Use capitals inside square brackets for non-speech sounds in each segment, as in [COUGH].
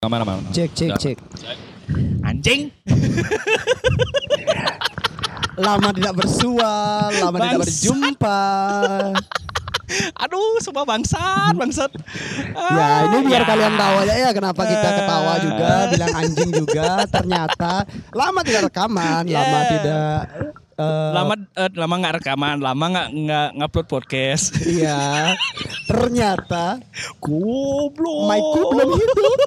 Mana mana? Cek cek cek. Anjing. Lama tidak bersua, lama tidak Bangsat. berjumpa. Aduh, semua bangsat, bangsat. Ya ini biar ya. kalian tahu aja ya kenapa kita Eh. ketawa juga, bilang anjing juga. Ternyata lama tidak rekaman, lama Yeah. tidak. Eh, lama eh, lama nggak rekaman, lama nggak nggak ngupload podcast. Iya. Ternyata Goblok. mic-ku belum hidup.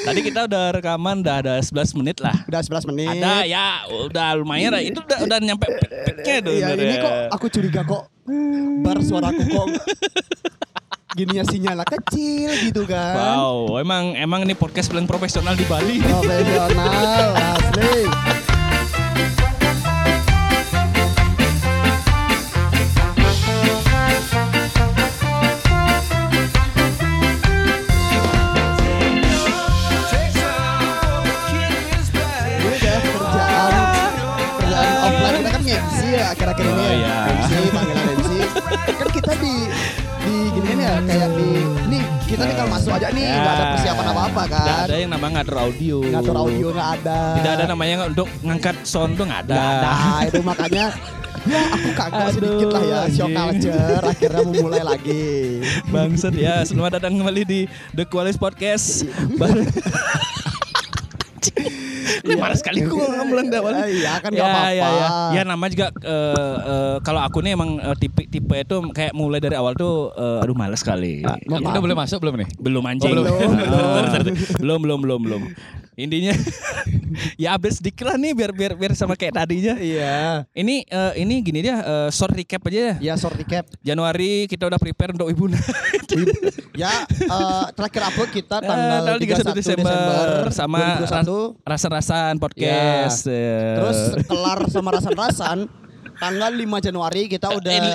[LAUGHS] Tadi kita udah rekaman udah ada 11 menit lah. Udah 11 menit. Ada ya, udah lumayan lah. Itu udah udah nyampe peak-peaknya tuh. Iya, ini kok aku curiga kok bar suaraku kok gininya sinyalnya kecil gitu kan. Wow, emang emang ini podcast paling profesional di Bali. Profesional asli. Kita di di gini kan ya kayak di nih kita tinggal masuk aja nih nggak ada persiapan apa-apa Tidak kan. ada yang namanya ngatur audio. Ngatur audio nggak ada. Tidak ada namanya untuk ngangkat sound tuh nggak ada. Nggak ada. Itu makanya ya aku kagak sedikit lah ya anjing. culture akhirnya mau mulai lagi. Bangsat ya, selamat datang kembali di The Qualis Podcast. [LAUGHS] Iya. marah sekali gue ngomong awal. Eh, Iya kan nggak apa-apa. Ya, ya. ya nama juga eh, eh, kalau aku nih emang eh, tipe tipe itu kayak mulai dari awal tuh eh, aduh males sekali. Ah, Ya, maaf. Kita boleh masuk belum nih? belum anjing. Oh, belum. [LAUGHS] [LAUGHS] Belum belum belum belum. Intinya [LAUGHS] ya update sedikit lah nih biar biar biar sama kayak tadinya. Iya. Ini eh, ini gini dia eh, short recap aja ya. Ya short recap. Januari kita udah prepare untuk Ibu Ya eh, terakhir upload kita Eh, tanggal, 31 31 Desember, sama 2021. rasa-rasaan podcast. ya. Terus kelar sama rasan-rasan tanggal 5 Januari kita udah Ini-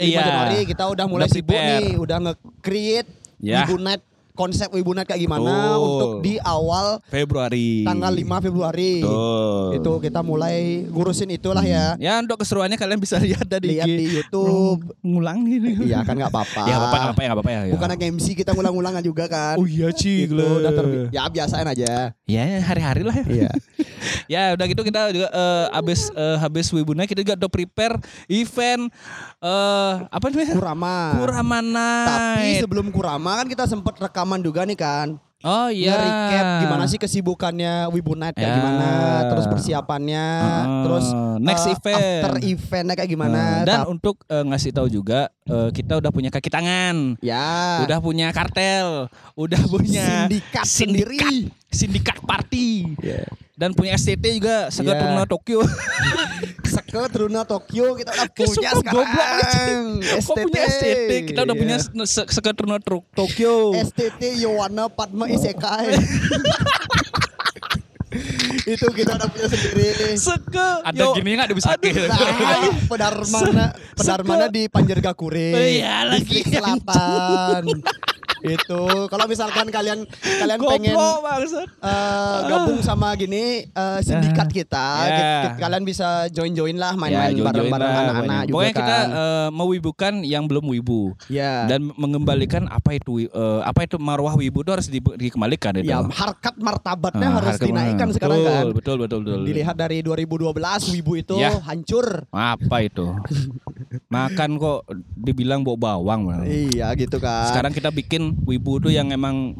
5 iya. Januari kita udah mulai Udah sibuk nih, udah nge-create Ya. Wibunet konsep Wibunet kayak gimana Betul. untuk di awal Februari. tanggal 5 Februari. Betul. Itu kita mulai ngurusin itulah ya. Ya untuk keseruannya kalian bisa [LAUGHS] lihat dari Lihat di YouTube. ngulang gitu. [LAUGHS] Iya kan nggak apa-apa. Ya apa apa ya nggak apa ya. ya. Bukan hanya MC kita ngulang-ngulangan juga kan. Oh iya Ci, Gitu, udah terbi- ya biasain aja. Ya hari-hari lah ya. Iya. [LAUGHS] ya udah gitu kita juga eh, habis eh, habis Wibuna kita juga udah prepare event eh apa namanya? Kurama. Kurama Tapi Night. sebelum Kurama kan kita sempat rekaman juga nih kan. Oh iya. Nge-recap gimana sih kesibukannya Wibu Night kayak Ya. gimana, terus persiapannya, Ah, terus next eh, event. after eventnya kayak gimana. Nah, dan Tap- untuk eh, ngasih tahu juga eh, kita udah punya kaki tangan, ya udah punya kartel, udah punya sindikat, sindikat, sendiri. Sindikat party, Ya. dan punya STT juga Sega Ya. Turuna Tokyo. [LAUGHS] Seke Truna Tokyo kita udah [LAUGHS] punya sumpah goblok sekarang. [LAUGHS] Kok punya STT? Kita udah Iya. punya se- Sega Turuna Tro- Tokyo. STT Yowana Padma Isekai. Itu kita udah punya sendiri. Sega. Ada Yo. gini nggak bisa Aduh. Nah, Pedarmana, Pedarmana Seke. di Panjergakure. Oh iya, lagi. Selatan. Itu kalau misalkan kalian kalian pengen Goblok bangsat. eh, gabung sama gini eh, sindikat kita, Ya. Ki- ki- kalian bisa join-join lah main-main join-join bareng-bareng anak-anak juga Pokoknya kita kan. eh, mewibukan yang belum wibu ya. dan mengembalikan apa itu eh, apa itu marwah wibu itu harus di- dikembalikan itu. ya harkat martabatnya Ah, harus harga- dinaikkan betul, sekarang kan. Betul betul betul. Dilihat dari 2012 Wibu itu Ya. hancur. Apa itu? [LAUGHS] Makan kok dibilang bau bawang. Iya gitu kan. Sekarang kita bikin wibu tuh yang emang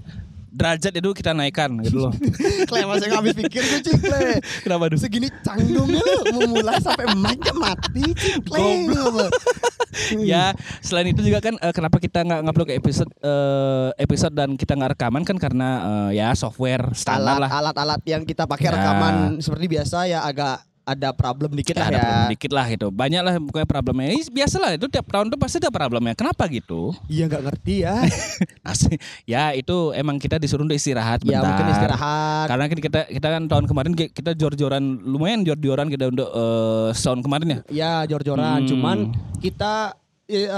derajat itu kita naikkan gitu loh. [LAUGHS] Kle masih nggak habis pikir tuh Cik Kle. Kenapa tuh? Segini canggungnya lu mau mulai sampai mic-nya mati Cik Kle. [LAUGHS] ya selain itu juga kan eh, kenapa kita nggak ngupload ke episode eh, episode dan kita nggak rekaman kan karena eh, ya software standar Alat lah alat-alat yang kita pakai Ya. rekaman seperti biasa ya agak ada problem dikit Ya, lah ada ya. problem dikit lah gitu banyak lah pokoknya problemnya Ih, biasa lah itu tiap tahun tuh pasti ada problemnya kenapa gitu Iya nggak ngerti ya. [LAUGHS] Ya itu emang kita disuruh untuk istirahat ya bentar. mungkin istirahat. karena kan kita kita kan tahun kemarin ki- kita jor-joran lumayan jor-joran kita untuk eh, tahun kemarin ya Ya jor-joran. Hmm. Cuman kita eh,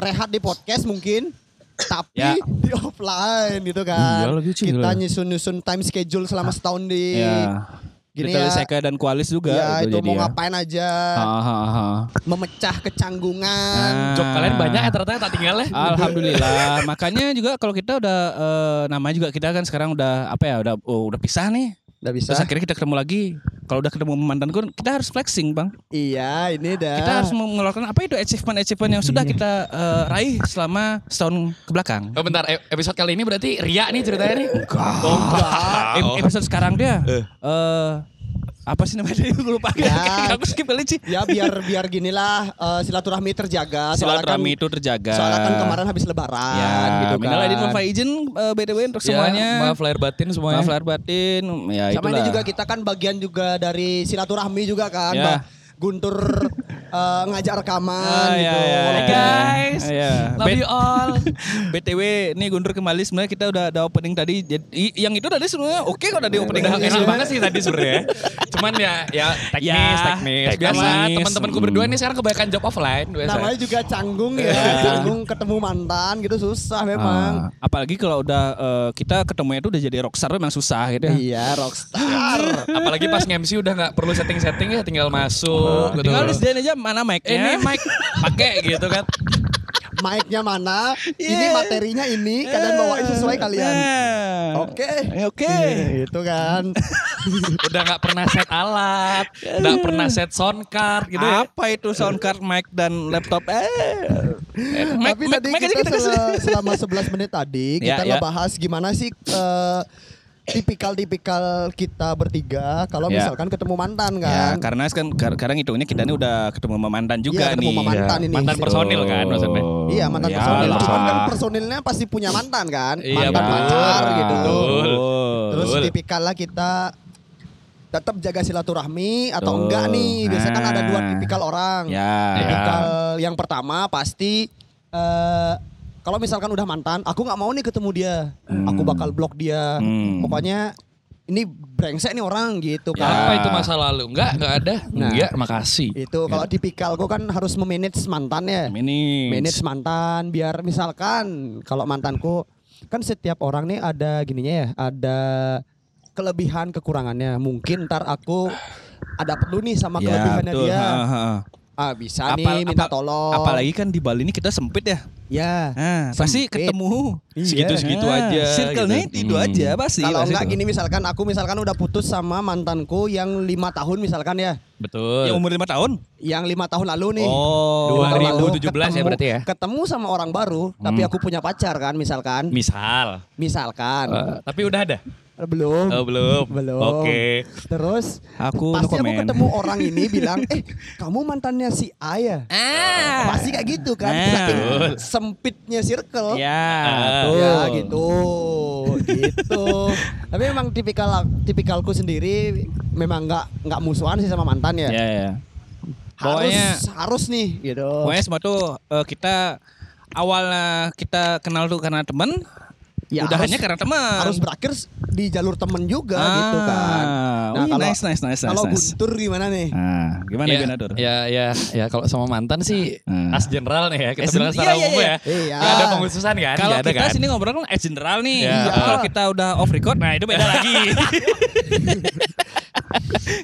rehat di podcast mungkin. Tapi Ya. di offline gitu kan. Iya lagi, kita nyusun-nyusun time schedule selama setahun di ya gini ya. Seka dan Kualis juga Ya itu jadi mau ya. ngapain aja, Ha, ha, ha. memecah kecanggungan. Ah. Job kalian banyak ya ternyata tak tinggal ya. Alhamdulillah. Makanya juga kalau kita udah eh, namanya juga kita kan sekarang udah apa ya udah oh, udah pisah nih. Udah bisa. Terus akhirnya kita ketemu lagi. Kalau udah ketemu mantanku kita harus flexing bang. Iya ini dah. Kita harus mengeluarkan apa itu achievement achievement yang sudah kita eh, raih selama setahun ke belakang. Oh bentar, e- episode kali ini berarti Ria nih ceritanya nih. Em- episode sekarang dia eh apa sih namanya [LAUGHS] gue lupa Ya. [LAUGHS] aku skip kali sih ya biar biar ginilah eh, silaturahmi terjaga. Soalnya kan- silaturahmi itu terjaga Soalnya kan kemarin habis lebaran ya gitu minal kan. aidin wal faizin eh, btw untuk Ya, semuanya maaf lahir batin semuanya. maaf lahir batin ya Sama itulah ini juga kita kan bagian juga dari silaturahmi juga kan. Ya. Mbak Guntur [LAUGHS] eh, ngajak rekaman Ah, gitu. ya, ya, Hai ya. guys. Ya. Love Bet- you all. [LAUGHS] BTW nih Guntur kembali sebenarnya kita udah ada opening tadi jadi yang itu tadi sebenarnya oke kok tadi opening Udah enak banget sih tadi sebenarnya. [LAUGHS] Cuman ya ya teknis, Ya, teknis. teknis. Biasa teman-temanku Hmm. berdua nih sekarang kebanyakan job offline biasa. Namanya juga canggung ya, canggung ketemu mantan gitu susah memang. Ah, apalagi kalau udah eh, kita ketemunya itu udah jadi rockstar memang susah gitu ya. Iya, rockstar. Apalagi pas nge-MC udah nggak perlu setting-setting ya tinggal masuk. gitu. Tinggal disediain aja mana mic-nya. ini mic pakai gitu kan. Mic-nya mana? Ini Yeah. materinya ini, kalian bawain sesuai kalian. Nah. Oke. Eh, Oke. Itu kan. [LAUGHS] Udah nggak pernah set alat, nggak pernah set sound card gitu ya. Apa itu sound card, mic dan laptop? Eh. Eh, mic- Tapi mic- tadi mic aja kita, kasih. sel- selama 11 menit tadi Ya, kita ya. ngebahas gimana sih eh, tipikal-tipikal kita bertiga kalau Ya. misalkan ketemu mantan Ya, kan. karena kan kar- sekarang hitungnya kita ini udah ketemu sama mantan juga Iya, ketemu nih. mantan ini. Mantan personil kan maksudnya. Iya mantan Ya personil. lah. Cuman kan personilnya pasti punya mantan kan. Iya, mantan betul. pacar gitu. Betul. Terus Betul. tipikal lah kita tetap jaga silaturahmi atau Betul. enggak nih. Biasanya kan ada dua Nah. tipikal orang. Ya. Tipikal yang pertama pasti eh kalau misalkan udah mantan, aku nggak mau nih ketemu dia. Aku bakal blok dia. Hmm. Pokoknya ini brengsek nih orang gitu Ya. kan. Apa itu masa lalu? Enggak, enggak ada. Nah. Enggak, makasih. Itu kalau tipikalku kan harus memanage mantan ya. Ini manage mantan biar misalkan kalau mantanku kan setiap orang nih ada gininya ya ada kelebihan kekurangannya mungkin ntar aku ada perlu nih sama kelebihannya betul. dia Ha, ha. Ah bisa Apal- nih minta apa- tolong Apalagi kan di Bali ini kita sempit ya. ya Nah, pasti ketemu Iya. Segitu-segitu Ah, aja. Circle-nya gitu. itu Hmm. aja pasti. kalau enggak itu. gini misalkan aku misalkan udah putus sama mantanku yang lima tahun misalkan ya Betul. Yang umur lima tahun. yang lima tahun lalu nih Oh. Lima tahun lalu 2017 ya ketemu- berarti ya? ketemu sama orang baru tapi Hmm. aku punya pacar kan misalkan Misal. misalkan Eh, tapi udah ada? Belum Oh, belum. Belum. Oke. Terus Aku no pasti aku comment. ketemu orang ini bilang, eh kamu mantannya si A ya? Ah. Pasti kayak gitu kan, Ah. saking sempitnya circle. Ya, Ah. Ya gitu, gitu. Tapi memang tipikal tipikalku sendiri memang nggak nggak musuhan sih sama mantan ya. Ya, ya. Harus Pokoknya harus nih gitu. pokoknya semua tuh eh, kita awalnya kita kenal tuh karena teman, Ya, udahannya harus- karena teman. Harus berakhir di jalur temen juga Ah. gitu kan. Wih, nice, nice, nice, kalau nice. Guntur gimana nih? Nah, gimana ya, Dur? Ya, ya, ya kalau sama mantan sih Hmm. as general nih ya. Kita As- bilang iya, secara iya, umum iya. ya. Iya. Ada pengkhususan kan? Kalau kita kan? sini ngobrol kan as general nih. Ya. Kalau kita udah off record, nah itu beda lagi. [LAUGHS]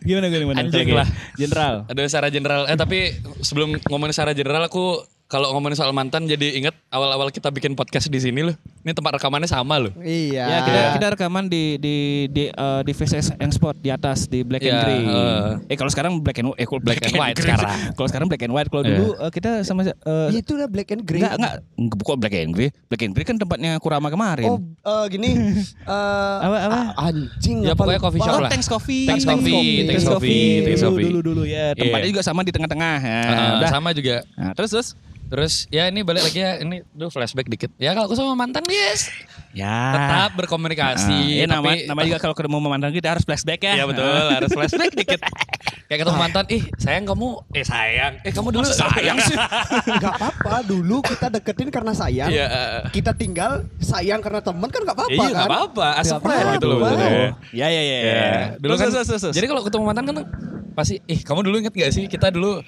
gimana gimana gimana? Anjing lah. General. Ada secara general. Eh tapi sebelum ngomongin secara general aku kalau ngomongin soal mantan jadi inget awal-awal kita bikin podcast di sini loh. Ini tempat rekamannya sama loh. Iya. Ya kita kita rekaman di di di eh, di VCS and Spot di atas di Black and Ya, Grey. eh. eh kalau sekarang Black and eh kalau Black and white Grey. sekarang. Kalau sekarang Black and White. Kalau Iya. dulu eh, kita sama Ya, itu udah black and grey. enggak enggak bukan Black and Grey. Black and Grey kan tempatnya Kurama kemarin. Oh, eh, gini. [LAUGHS] eh Apa, apa? ah, Anjing. Ya, apa pokoknya coffee shop Oh, lah. Thanks Coffee. Thanks Coffee, Thanks Coffee, Thanks Dulu, Coffee. Dulu dulu ya. Tempatnya Iya. juga sama di tengah-tengah. Nah, Eh, udah. sama juga. Nah, terus terus. Terus ya ini balik lagi ya ini duh flashback dikit. Ya kalau aku sama mantan yes Ya. tetap berkomunikasi. Ah, ya, nama, tapi nama juga kalau ketemu mantan kita harus flashback ya. Iya betul harus flashback dikit. Kayak ketemu mantan, ih sayang kamu, eh sayang, eh kamu dulu sayang sih. [LAUGHS] Gak apa-apa. Dulu kita deketin karena sayang. Iya. eh, Kita tinggal sayang karena teman kan gak apa-apa Iya kan? nggak apa-apa, as a Nggak friend gitu loh apa-apa. maksudnya. Ya ya ya. Ya, dulu Terus, kan, terus, terus, terus. jadi kalau ketemu mantan kan pasti, ih kamu dulu inget gak sih kita dulu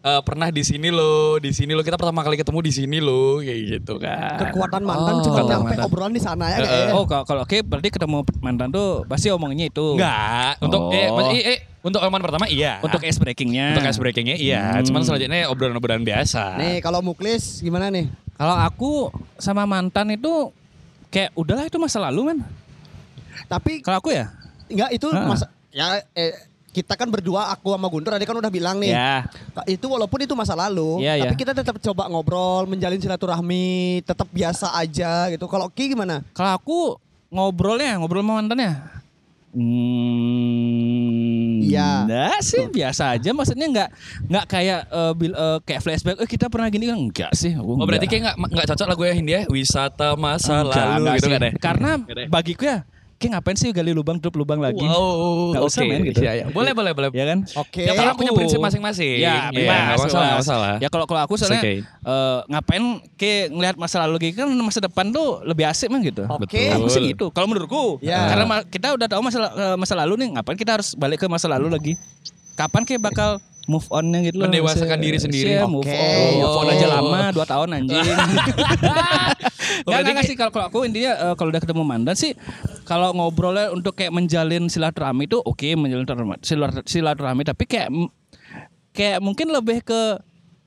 eh, pernah di sini loh, di sini loh kita pertama kali ketemu di sini loh kayak gitu kan. Kekuatan mantan Oh, cuma nyampe mantan. obrolan di sana ya kayaknya. Oh kalau kalau oke berarti ketemu mantan tuh pasti omongnya itu. Enggak, untuk eh, Oh. mas- eh, eh, untuk omongan pertama iya. Untuk ice breakingnya. untuk ice breakingnya iya, Hmm. cuman selanjutnya obrolan-obrolan biasa. Nih kalau Muklis gimana nih? Kalau aku sama mantan itu kayak udahlah itu masa lalu man. Tapi Kalau aku ya. enggak itu Ah. masa ya eh, kita kan berdua aku sama Guntur tadi kan udah bilang nih. Ya. Itu walaupun itu masa lalu, Iya, tapi iya. kita tetap coba ngobrol, menjalin silaturahmi, tetap biasa aja gitu. Kalau Ki gimana? Kalau aku ngobrolnya ngobrol sama mantannya. Hmm, Iya. Enggak sih biasa aja maksudnya enggak enggak kayak eh, bil- eh, kayak flashback eh kita pernah gini kan enggak sih. Aku Oh berarti enggak. kayak nggak nggak cocok lagu ya Hindia wisata masa Enggak, lalu enggak gitu sih. kan ya? Karena bagiku ya kayak ngapain sih gali lubang tutup lubang lagi. Wow, Nggak usah, oke. men, gitu. Iya, iya. Boleh boleh boleh. Ya kan? Oke. Tiap orang punya prinsip masing-masing. Ya, Iya, bebas, nggak masalah, nggak masalah. Ya kalau kalau aku soalnya okay. eh, ngapain kayak ngelihat masa lalu lagi kan masa depan tuh lebih asik mah gitu. Oke. Betul. Aku sih gitu. Kalau menurutku, Ya. karena kita udah tahu masa eh, masa lalu nih, ngapain kita harus balik ke masa lalu lagi? Kapan kayak bakal move onnya gitu loh? Mendewasakan diri sendiri. iya, move Oke. on. Move on aja Oh. lama 2 tahun anjing. [LAUGHS] Enggak berarti enggak sih. kalau kalau aku intinya eh, kalau udah ketemu mantan sih kalau ngobrolnya untuk kayak menjalin silaturahmi itu oke menjalin silaturahmi- silat- silaturahmi. Tapi kayak kayak mungkin lebih ke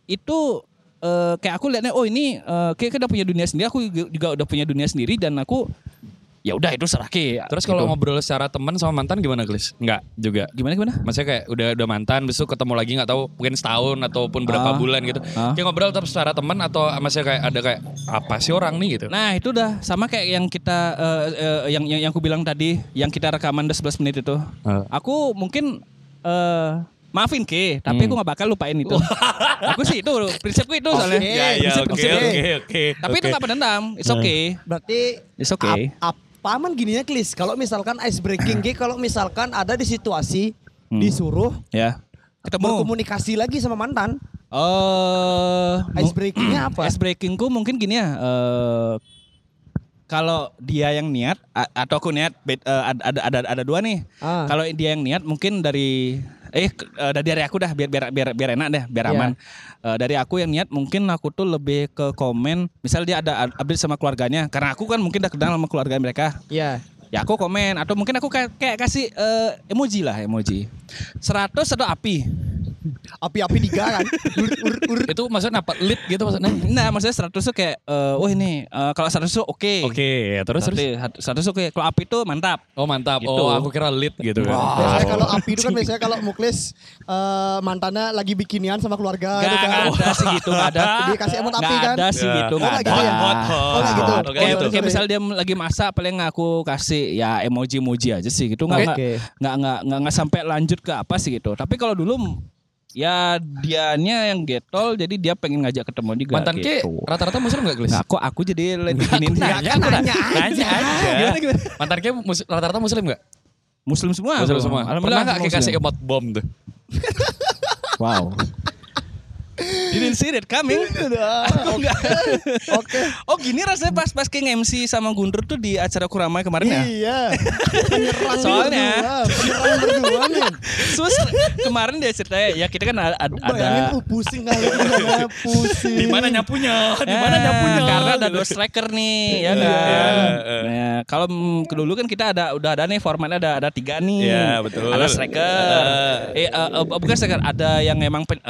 itu eh, kayak aku lihatnya oh ini eh, kayak kita udah punya dunia sendiri aku juga udah punya dunia sendiri dan aku ya udah itu serah ke Terus kalau gitu. ngobrol secara teman sama mantan gimana, Glis? Enggak juga. gimana gimana Maksudnya kayak udah udah mantan, besok ketemu lagi nggak tahu mungkin setahun ataupun berapa Ah. bulan gitu. Ah. Kayak ngobrol tetap secara teman atau maksudnya kayak ada kayak apa sih orang nih gitu? Nah itu udah sama kayak yang kita eh, eh, yang yang yang aku bilang tadi, yang kita rekaman udah 11 menit itu. Ah. Aku mungkin eh maafin ke, tapi Hmm. aku nggak bakal lupain itu. aku sih itu prinsipku itu soalnya. Oke. Ya, ya, oke, oke. Tapi itu oke. nggak pendendam, it's okay. Berarti It's okay. ap- apa aman gininya Klis? Kalau misalkan ice breaking Ki, kalau misalkan ada di situasi Hmm. disuruh Ya. Ketemu. berkomunikasi lagi sama mantan, Eh, ice mu- breakingnya [CLEARS THROAT] apa? Ice breakingku mungkin gini ya. eh, kalau dia yang niat atau aku niat eh, ada, ada ada ada dua nih. Ah. Kalau dia yang niat mungkin dari eh eh, dari dari aku dah biar biar biar biar enak deh, biar Iya. aman. Eh, dari aku yang niat mungkin aku tuh lebih ke komen, misal dia ada update sama keluarganya, karena aku kan mungkin udah kenal sama keluarga mereka. Iya. Ya aku komen atau mungkin aku kayak, kayak kasih eh, emoji lah emoji. 100 atau api. Api-api diga kan. Ur, ur, ur. Itu maksudnya apa? Lit gitu maksudnya? Nah, maksudnya 100 tuh kayak eh oh ini eh, kalau 100 tuh oke. Oke, terus terus. Berarti 100 tuh kayak kalau api tuh mantap. Oh mantap. Gitu. Oh aku kira lit gitu kan. Biasanya kalau api itu kan biasanya kalau Muklis eh, mantannya lagi bikinian sama keluarga Gak, itu kan. gak ada sih gitu, gak ada. [LAUGHS] Dia kasih emot api kan. ada sih Ya. gitu, Oh, nggak nggak ada. gitu ya? Oh, nggak gitu. Oke, Kayak, Oh, gitu. misal dia lagi masak paling aku kasih ya emoji-emoji aja sih gitu nggak nggak Oke. nggak nggak nggak nggak sampai lanjut ke apa sih gitu tapi kalau dulu ya dianya yang getol jadi dia pengen ngajak ketemu juga Mantan ke gitu. rata-rata muslim gak, Glis? Nah, kok aku jadi begini Nanya, aku nanya, nanya aja. Gimana, gimana? Mantan ke mus- rata-rata muslim gak? Muslim semua. Muslim semua. Alhamdulillah Pernah gak Muslim. kasih emot bom tuh? Wow. Didn't see that coming. [LAUGHS] Aku enggak. Oke. Oh gini rasanya pas pas King MC sama Guntur tuh di acara Kuramai kemarin ya. Iya. Penyerang Soalnya- berdua, penyerang berdua nih. Terus kemarin dia ceritanya ya kita kan ada, ada Bayangin uh, pusing kali pusing. Di mana nyapunya? Di mana Eh, nyapunya? Karena ada dua striker nih ya Iya. kan. Iya, Nah, kalau dulu kan kita ada udah ada nih formatnya ada ada tiga nih. Iya, betul. Ada striker. Eh, eh, eh, bukan striker, ada yang emang pen-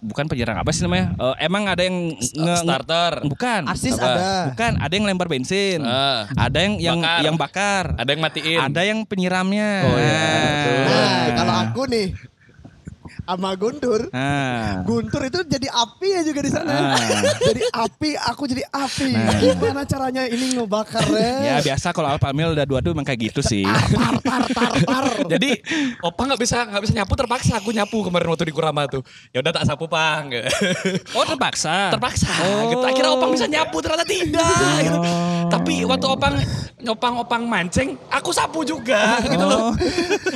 bukan penyerang apa sih namanya? Eh, emang ada yang nge- starter. bukan. Asis Apa? ada. Bukan, ada yang lempar bensin. Ah. Ada yang yang Bakar. yang bakar. Ada yang matiin. Ada yang penyiramnya. Oh, iya, betul. Nah, kalau aku nih sama Guntur, Nah. Guntur itu jadi api ya juga di sana. Ah. jadi api, aku jadi api. Nah. Gimana caranya ini Ya ngebakarnya? biasa kalau Alpha Mil udah dua tuh emang kayak gitu sih. tar tar tar tar. [LAUGHS] Jadi opa nggak bisa nggak bisa nyapu terpaksa aku nyapu kemarin waktu di Kurama tuh. Ya udah tak sapu pang. [LAUGHS] Oh terpaksa. terpaksa Oh. gitu. Akhirnya opang bisa nyapu ternyata tidak gitu. Tapi waktu opang opang opang mancing, aku sapu juga gitu loh.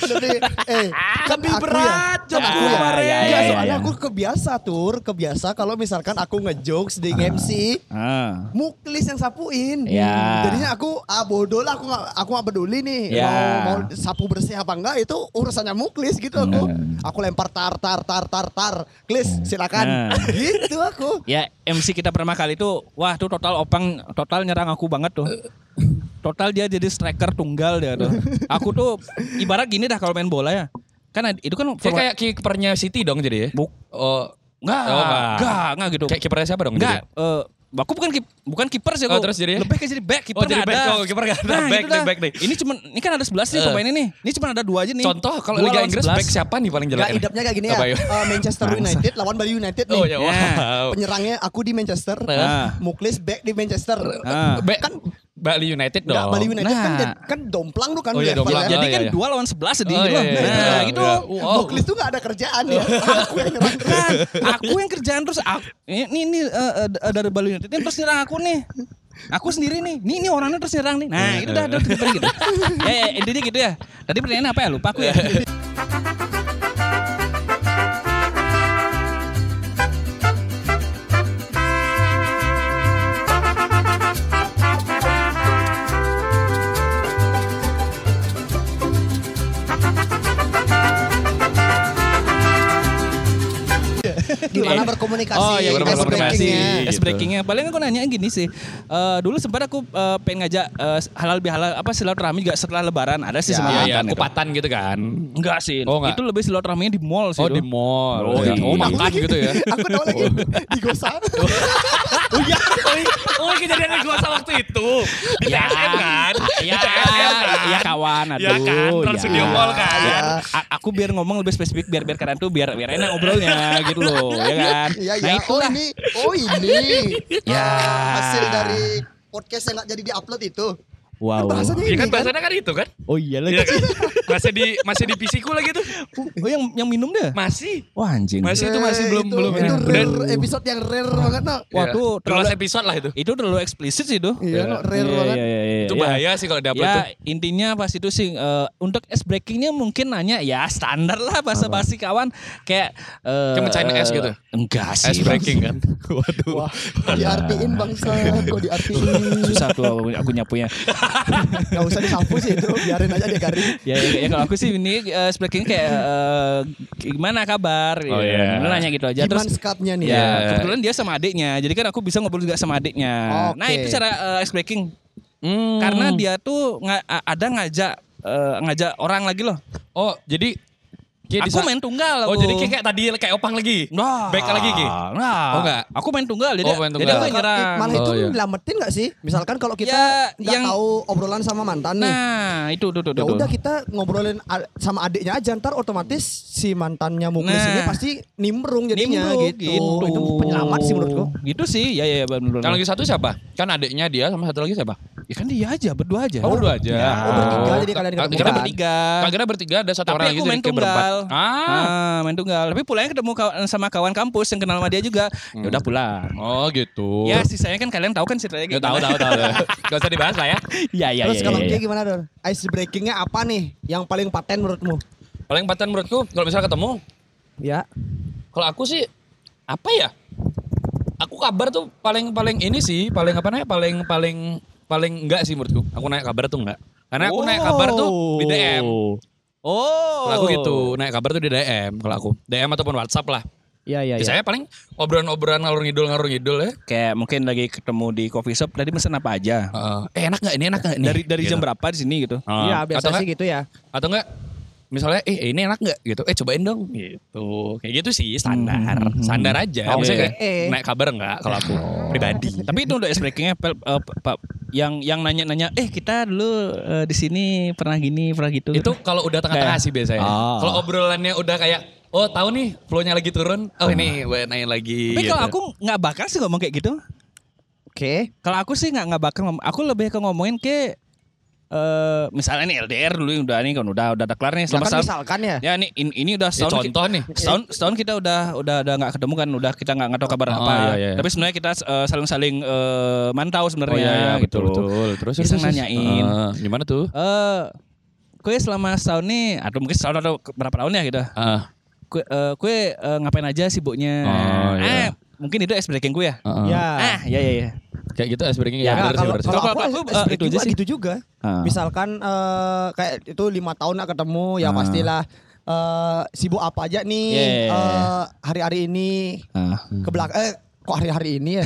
Tapi eh kan Lebih aku berat, ya, aku ya. Kemarin. ya, Enggak, ya, ya, soalnya ya. aku kebiasa tur, kebiasa kalau misalkan aku ngejokes di MC, Ah. Muklis yang sapuin. Ya. Jadinya aku ah bodoh lah aku nggak aku nggak peduli nih Ya. mau mau sapu bersih apa enggak itu urusannya Muklis gitu aku. Hmm. Aku lempar tar tar tar tar tar. Klis silakan. Nah. Gitu aku. Ya MC kita pertama kali itu wah tuh total opang total nyerang aku banget tuh. Total dia jadi striker tunggal dia tuh. Aku tuh ibarat gini dah kalau main bola ya. Kan itu kan Dia forward- kayak kipernya City dong jadi ya? Buk- Oh, enggak, Oh, enggak. enggak, enggak gitu. kayak kipernya siapa dong? Enggak, jadi? eh, aku bukan kip, bukan kiper sih Oh, aku. terus jadi ya? lebih kayak jadi back, kiper Oh, jadi back. ada. Oh, kiper ada. Nah, Back gitu nih, back nih. Ini cuman ini kan ada 11 nih Eh. pemain ini. Ini cuma ada dua aja nih. Contoh kalau Liga lawan Inggris 11. back siapa nih paling jelek? Gak idapnya kayak gini ya. Eh, Manchester United lawan Bali United nih. Oh ya, wow. Penyerangnya aku di Manchester, Ah. Muklis back di Manchester. Ah. Back Kan Bali United dong. Enggak Bali United kan Nah. kan domplang tuh kan Oh, iya, levelnya. domplang. Jadi Oh, kan iya, iya. dua lawan 11 sedih Oh, gitu. iya, iya, Nah, iya. gitu. Iya. Oh. Muklis tuh gak ada kerjaan ya. [LAUGHS] aku yang nyerang. Kan, aku yang kerjaan terus aku, ini ini eh, eh, dari Bali United ini terus nyerang aku nih. Aku sendiri nih. Nih ini orangnya terus nyerang nih. Nah, itu dah udah gitu. gitu. ya, ya, intinya gitu ya. Tadi pertanyaannya apa ya? Lupa aku ya. [LAUGHS] Gimana berkomunikasi? Oh iya, Gimana ice berkomunikasi? breakingnya? Gitu. Es breakingnya. Paling aku nanya gini sih. Eh, dulu sempat aku eh, pengen ngajak eh, halal bihalal apa silaturahmi juga setelah lebaran ada sih Ya, sama Iya, iya, mantan itu. kupatan gitu kan. Enggak sih. Oh, enggak. Itu lebih silaturahminya di mall sih. Oh itu. di mall. Oh, iya. di oh makan gitu ya. [LAUGHS] Aku tahu lagi di Gosan. [LAUGHS] Oh iya, oh kejadian gua sama waktu itu di Ya. TSM kan, Iya, di TSM kan, iya kawan, aduh. ya kan, Trans ya. Studio Mall kan. Iya. A- aku biar ngomong lebih spesifik biar biar kalian tuh biar biar enak ngobrolnya gitu loh, ya kan? Iya Nah iya. Oh ini, oh ini. Ya. Hasil dari podcast yang gak jadi diupload itu. Wow. Bahasanya Iya ini kan kan. bahasanya kan itu kan, Oh iya Iya lagi. kan? masih di masih di PC ku lagi tuh, Oh yang yang minum deh. masih, Wah anjing. masih itu masih belum itu, belum Itu ini. rare Dan- episode yang rare banget no. Wah Iya. tuh Terlalu terlalu episode lah itu. itu terlalu eksplisit sih itu. Iya, no, rare Iya, banget. iya, iya, iya. Itu Ya. bahaya sih kalau dapet Ya tuh. intinya pas itu sih eh, untuk es breakingnya mungkin nanya ya standar lah bahasa basi kawan kayak eh, Kayak mencahin es gitu? Enggak sih. Ice breaking kan. [LAUGHS] Waduh. Wah, diartiin bangsa, kok diartiin. Susah tuh aku, aku nyapunya. [LAUGHS] Gak usah disapu sih itu, biarin aja dia garing. ya, ya, ya kalau aku sih ini uh, breaking kayak eh, gimana kabar? Oh, Ya, iya. Lu nanya gitu aja Gimana terus. skatnya nih? Ya, Iya. kebetulan dia sama adiknya. Jadi kan aku bisa ngobrol juga sama adiknya. Oke. Nah, itu cara uh, ice breaking. Hmm. Karena dia tuh nga- ada ngajak eh, ngajak orang lagi loh. Oh jadi kayak aku main tunggal. Oh aku. jadi kayak, kayak tadi kayak opang lagi. Nah, Back lagi Ki? Nah, Oh, enggak? Aku main tunggal jadi, Oh, main jadi tunggal. aku yang nyerang. Malah itu Oh, iya. nyelamatin gak sih? Misalkan kalau kita Ya, nggak yang- tahu obrolan sama mantan nih. Nah, itu tuh tuh Ya tuh. udah kita ngobrolin sama adiknya aja ntar otomatis si mantannya Muklis Nah. ini pasti nimbrung jadinya Nimbrung, gitu. Itu penyelamat sih menurutku. Gitu sih, ya ya ya benar. Yang lagi satu siapa? Kan adiknya dia sama satu lagi siapa? Ya kan dia aja, berdua aja. Oh, berdua aja. Ya. Oh bertiga jadi kalian Kan? bertiga. Kagak bertiga ada satu Tapi orang lagi aku jadi berempat. Tunggal. Ah. Ah, main tunggal. Tapi pulangnya ketemu kawan, sama kawan kampus yang kenal sama dia juga. Ya udah pulang. Oh gitu. Ya sisanya kan kalian tahu kan ceritanya Ya, tahu tahu tahu. [LAUGHS] Gak usah dibahas lah ya. Ya ya Terus ya. kalau ya, dia ya. gimana Dor? Ice breakingnya apa nih yang paling paten menurutmu? Paling paten menurutku kalau misalnya ketemu, Ya. kalau aku sih apa ya? Aku kabar tuh paling paling ini sih, paling apa namanya? Paling paling paling enggak sih menurutku. Aku naik kabar tuh enggak. Karena aku naik kabar tuh di DM. Oh. Kalau aku gitu, naik kabar tuh di DM kalau aku. DM ataupun WhatsApp lah. Iya iya. Biasanya paling obrolan-obrolan ngalur ngidul ngalur ngidul ya. Kayak mungkin lagi ketemu di coffee shop tadi mesen apa aja. Heeh. eh enak nggak ini enak nggak ini? Dari dari Gitu. jam berapa di sini gitu. Iya atau biasa sih gitu ya. atau enggak misalnya eh ini enak nggak gitu eh cobain dong gitu kayak gitu sih standar Hmm. standar aja Oh, maksudnya iya. kayak Eh. naik kabar enggak kalau aku pribadi Tapi itu udah ice breakingnya Pel, eh, Pak yang yang nanya-nanya eh kita dulu eh, di sini pernah gini pernah gitu. itu kalau udah tengah-tengah sih biasanya Oh. kalau obrolannya udah kayak oh tahu nih flownya lagi turun oh ini gue naik lagi Tapi kalau gitu. aku nggak bakal sih ngomong kayak gitu. Oke. Kalau aku sih nggak nggak bakal ngomong. Aku lebih ke ngomongin ke eh misalnya nih LDR dulu yang udah nih kan udah udah, udah kelar nih Ya selama kan setahun. misalkan ya. Ya ini ini, ini udah Ya, setahun. ki- contoh nih setahun setahun kita udah udah udah nggak ketemu kan udah kita nggak nggak tahu kabar Oh, apa iya, iya. tapi sebenarnya kita eh, saling saling eh, mantau oh sebenarnya iya, iya gitu betul betul terus terus, terus. nanyain. Eh, gimana tuh eh kue selama setahun nih atau mungkin setahun atau berapa tahun ya gitu Ah, kue, eh, kue eh, ngapain aja sibuknya. Oh, iya. Ah, mungkin itu ice breaking ku ya. Heeh. Ya. Ah, ya ya ya. Kayak gitu ice breaking Ya, ya, Ya, bener kalau sih. kalau Kalau aku aku, es break itu aja juga sih. gitu juga. Ah. Misalkan eh, kayak itu lima tahun nggak ketemu, ya Ah. pastilah eh, sibuk apa aja nih Yeah. eh, hari-hari ini Ah. ke belakang. Eh, kok hari-hari ini ya?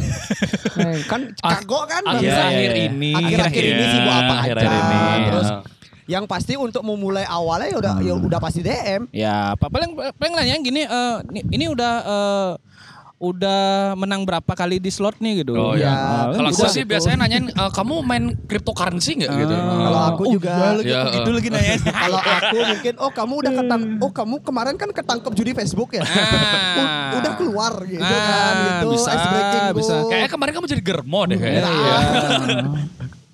[LAUGHS] Kan kagok kan? Akhir-akhir Bisa- iya, iya. ini. Akhir-akhir ini Iya, sibuk apa akhir-akhir aja. ini. Terus Ya. yang pasti untuk memulai awalnya ya udah ya udah pasti DM. Ya, apa paling paling nanya gini eh, ini- ini udah eh, udah menang berapa kali di slot nih gitu. Oh Ya, ya. kan Kalau bisa gue sih gitu. biasanya nanyain "Eh, kamu main cryptocurrency nggak gitu. Kalau Ah. aku Oh, juga- iya lagi, Ya, oh, gitu eh. lagi nanya. [LAUGHS] Kalau aku mungkin oh kamu udah ketang oh kamu kemarin kan ketangkep judi Facebook ya. Ah. U- udah keluar gitu Ah, kan gitu bisa, ice breaking bisa. Kayaknya kemarin kamu jadi germo deh kayaknya. Iya.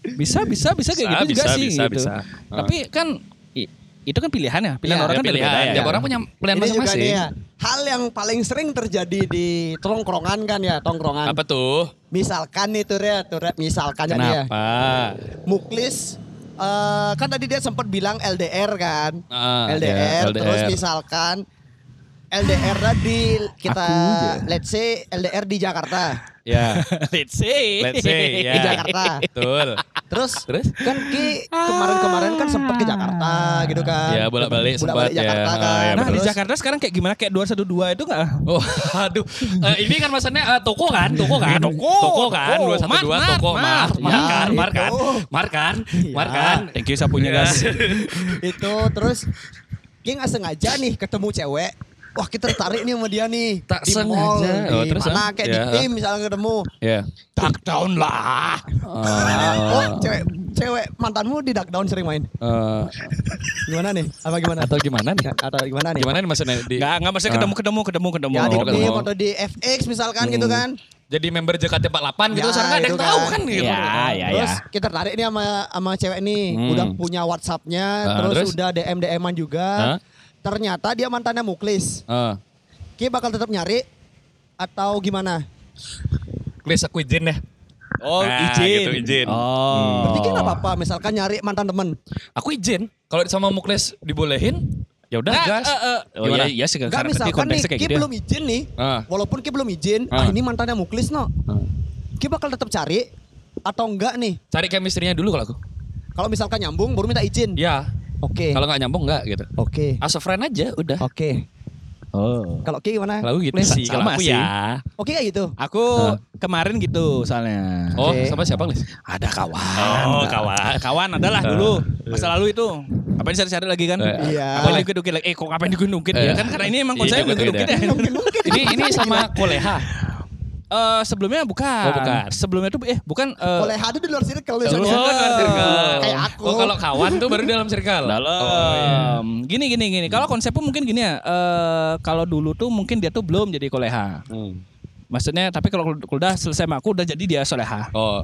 [LAUGHS] bisa bisa bisa kayak Bisa, gitu juga bisa, sih bisa, gitu. bisa. Tapi kan itu kan pilihan ya. Pilihan Iya, orang Ya, kan pilihan. beda-beda ya. Tiap orang punya pilihan Ini juga masing-masing. nih ya. Hal yang paling sering terjadi di tongkrongan kan ya, tongkrongan. Apa tuh? Misalkan nih tuh ya, tuh Red, misalkan ya. Kenapa? Muklis eh, kan tadi dia sempat bilang LDR kan. Ah, LDR, ya, terus LDR. misalkan LDR di kita let's say LDR di Jakarta. Ya. [LAUGHS] Let's say. Let's say ya. Di Jakarta. Betul. Terus, Terus? kan Ki kemarin-kemarin kan sempat ke Jakarta gitu kan. Ya, bolak-balik Bolak-balik sempat ya. Jakarta Ah, kan. ya, Nah di Terus- Jakarta sekarang kayak gimana? Kayak 212 itu nggak? Oh, [LAUGHS] aduh. Eh, ini kan maksudnya eh, toko kan, toko kan, Iya, toko, toko kan, toko. dua satu dua Mart, toko, Mart, mar, Mart. mar kan, Ya, mar kan, itu. mar kan, Ya. mar kan. Thank you sapunya guys. [LAUGHS] itu terus Ki nggak sengaja nih ketemu cewek wah kita tertarik nih sama dia nih Tak di mall sengaja. di Oh, terus, mana kayak Ya. di tim misalnya ketemu Ya. Tuck down lah. oh cewek cewek mantanmu di duck down sering main Eh, gimana nih apa gimana atau gimana nih? atau gimana nih Gimana nih maksudnya di Nggak nggak maksudnya ketemu ketemu ketemu ketemu. ya di Oh, tim atau di FX misalkan gitu kan jadi member JKT48 gitu Ya, sekarang ada yang itu tahu kan. kan gitu. Ya, ya, terus ya. kita tarik nih sama sama cewek nih Hmm. udah punya WhatsAppnya Ah, terus, terus? udah DM DM-an juga Hah? Ternyata dia mantannya Muklis Eh, Ki bakal tetap nyari atau gimana please aku izin deh. Oh Nah, izin. gitu, izin. Oh. Berarti kan nggak apa-apa misalkan nyari mantan temen. Aku izin. Kalau sama Muklis dibolehin, ya udah Nah, gas. eh, eh, oh Gimana? iya, iya sih Enggak karena di misalkan nih kayak Ki gitu. ya. belum izin nih. Ah. Walaupun Ki belum izin, Ah. ah ini mantannya Muklis no. Ki bakal tetap cari atau enggak nih? Cari chemistry-nya dulu kalau aku. Kalau misalkan nyambung baru minta izin. Ya. Oke. Kalau nggak nyambung nggak gitu. Oke. As a friend aja udah. Oke. Oh. Kalau Ki gimana? Kalau gitu Please. sih, kalau sama aku sih. ya. Oke kayak gitu. Aku kemarin gitu soalnya. Oh, Oke. sama siapa, Lis? Ada kawan. Oh, kawan. Kawan adalah dulu. Masa lalu itu. Ngapain cari-cari lagi kan? Eh, Iya. Ngapain dikit-dikit lagi? Eh kok ngapain dikit-dikit? Eh. Ya kan karena ini emang Iya, konsepnya dikit-dikit iya. ya. Ini ini sama Koleha. Eh sebelumnya bukan. Oh, bukan. Sebelumnya tuh eh bukan eh, Boleh ada di luar circle Oh, misalnya. luar circle. Kayak aku. Oh, kalau kawan tuh baru dalam circle. dalam. Oh, iya. Gini gini gini. Kalau konsepnya mungkin gini ya. eh kalau dulu tuh mungkin dia tuh belum jadi koleha. Hmm. Maksudnya tapi kalau udah selesai sama aku udah jadi dia soleha. Oh.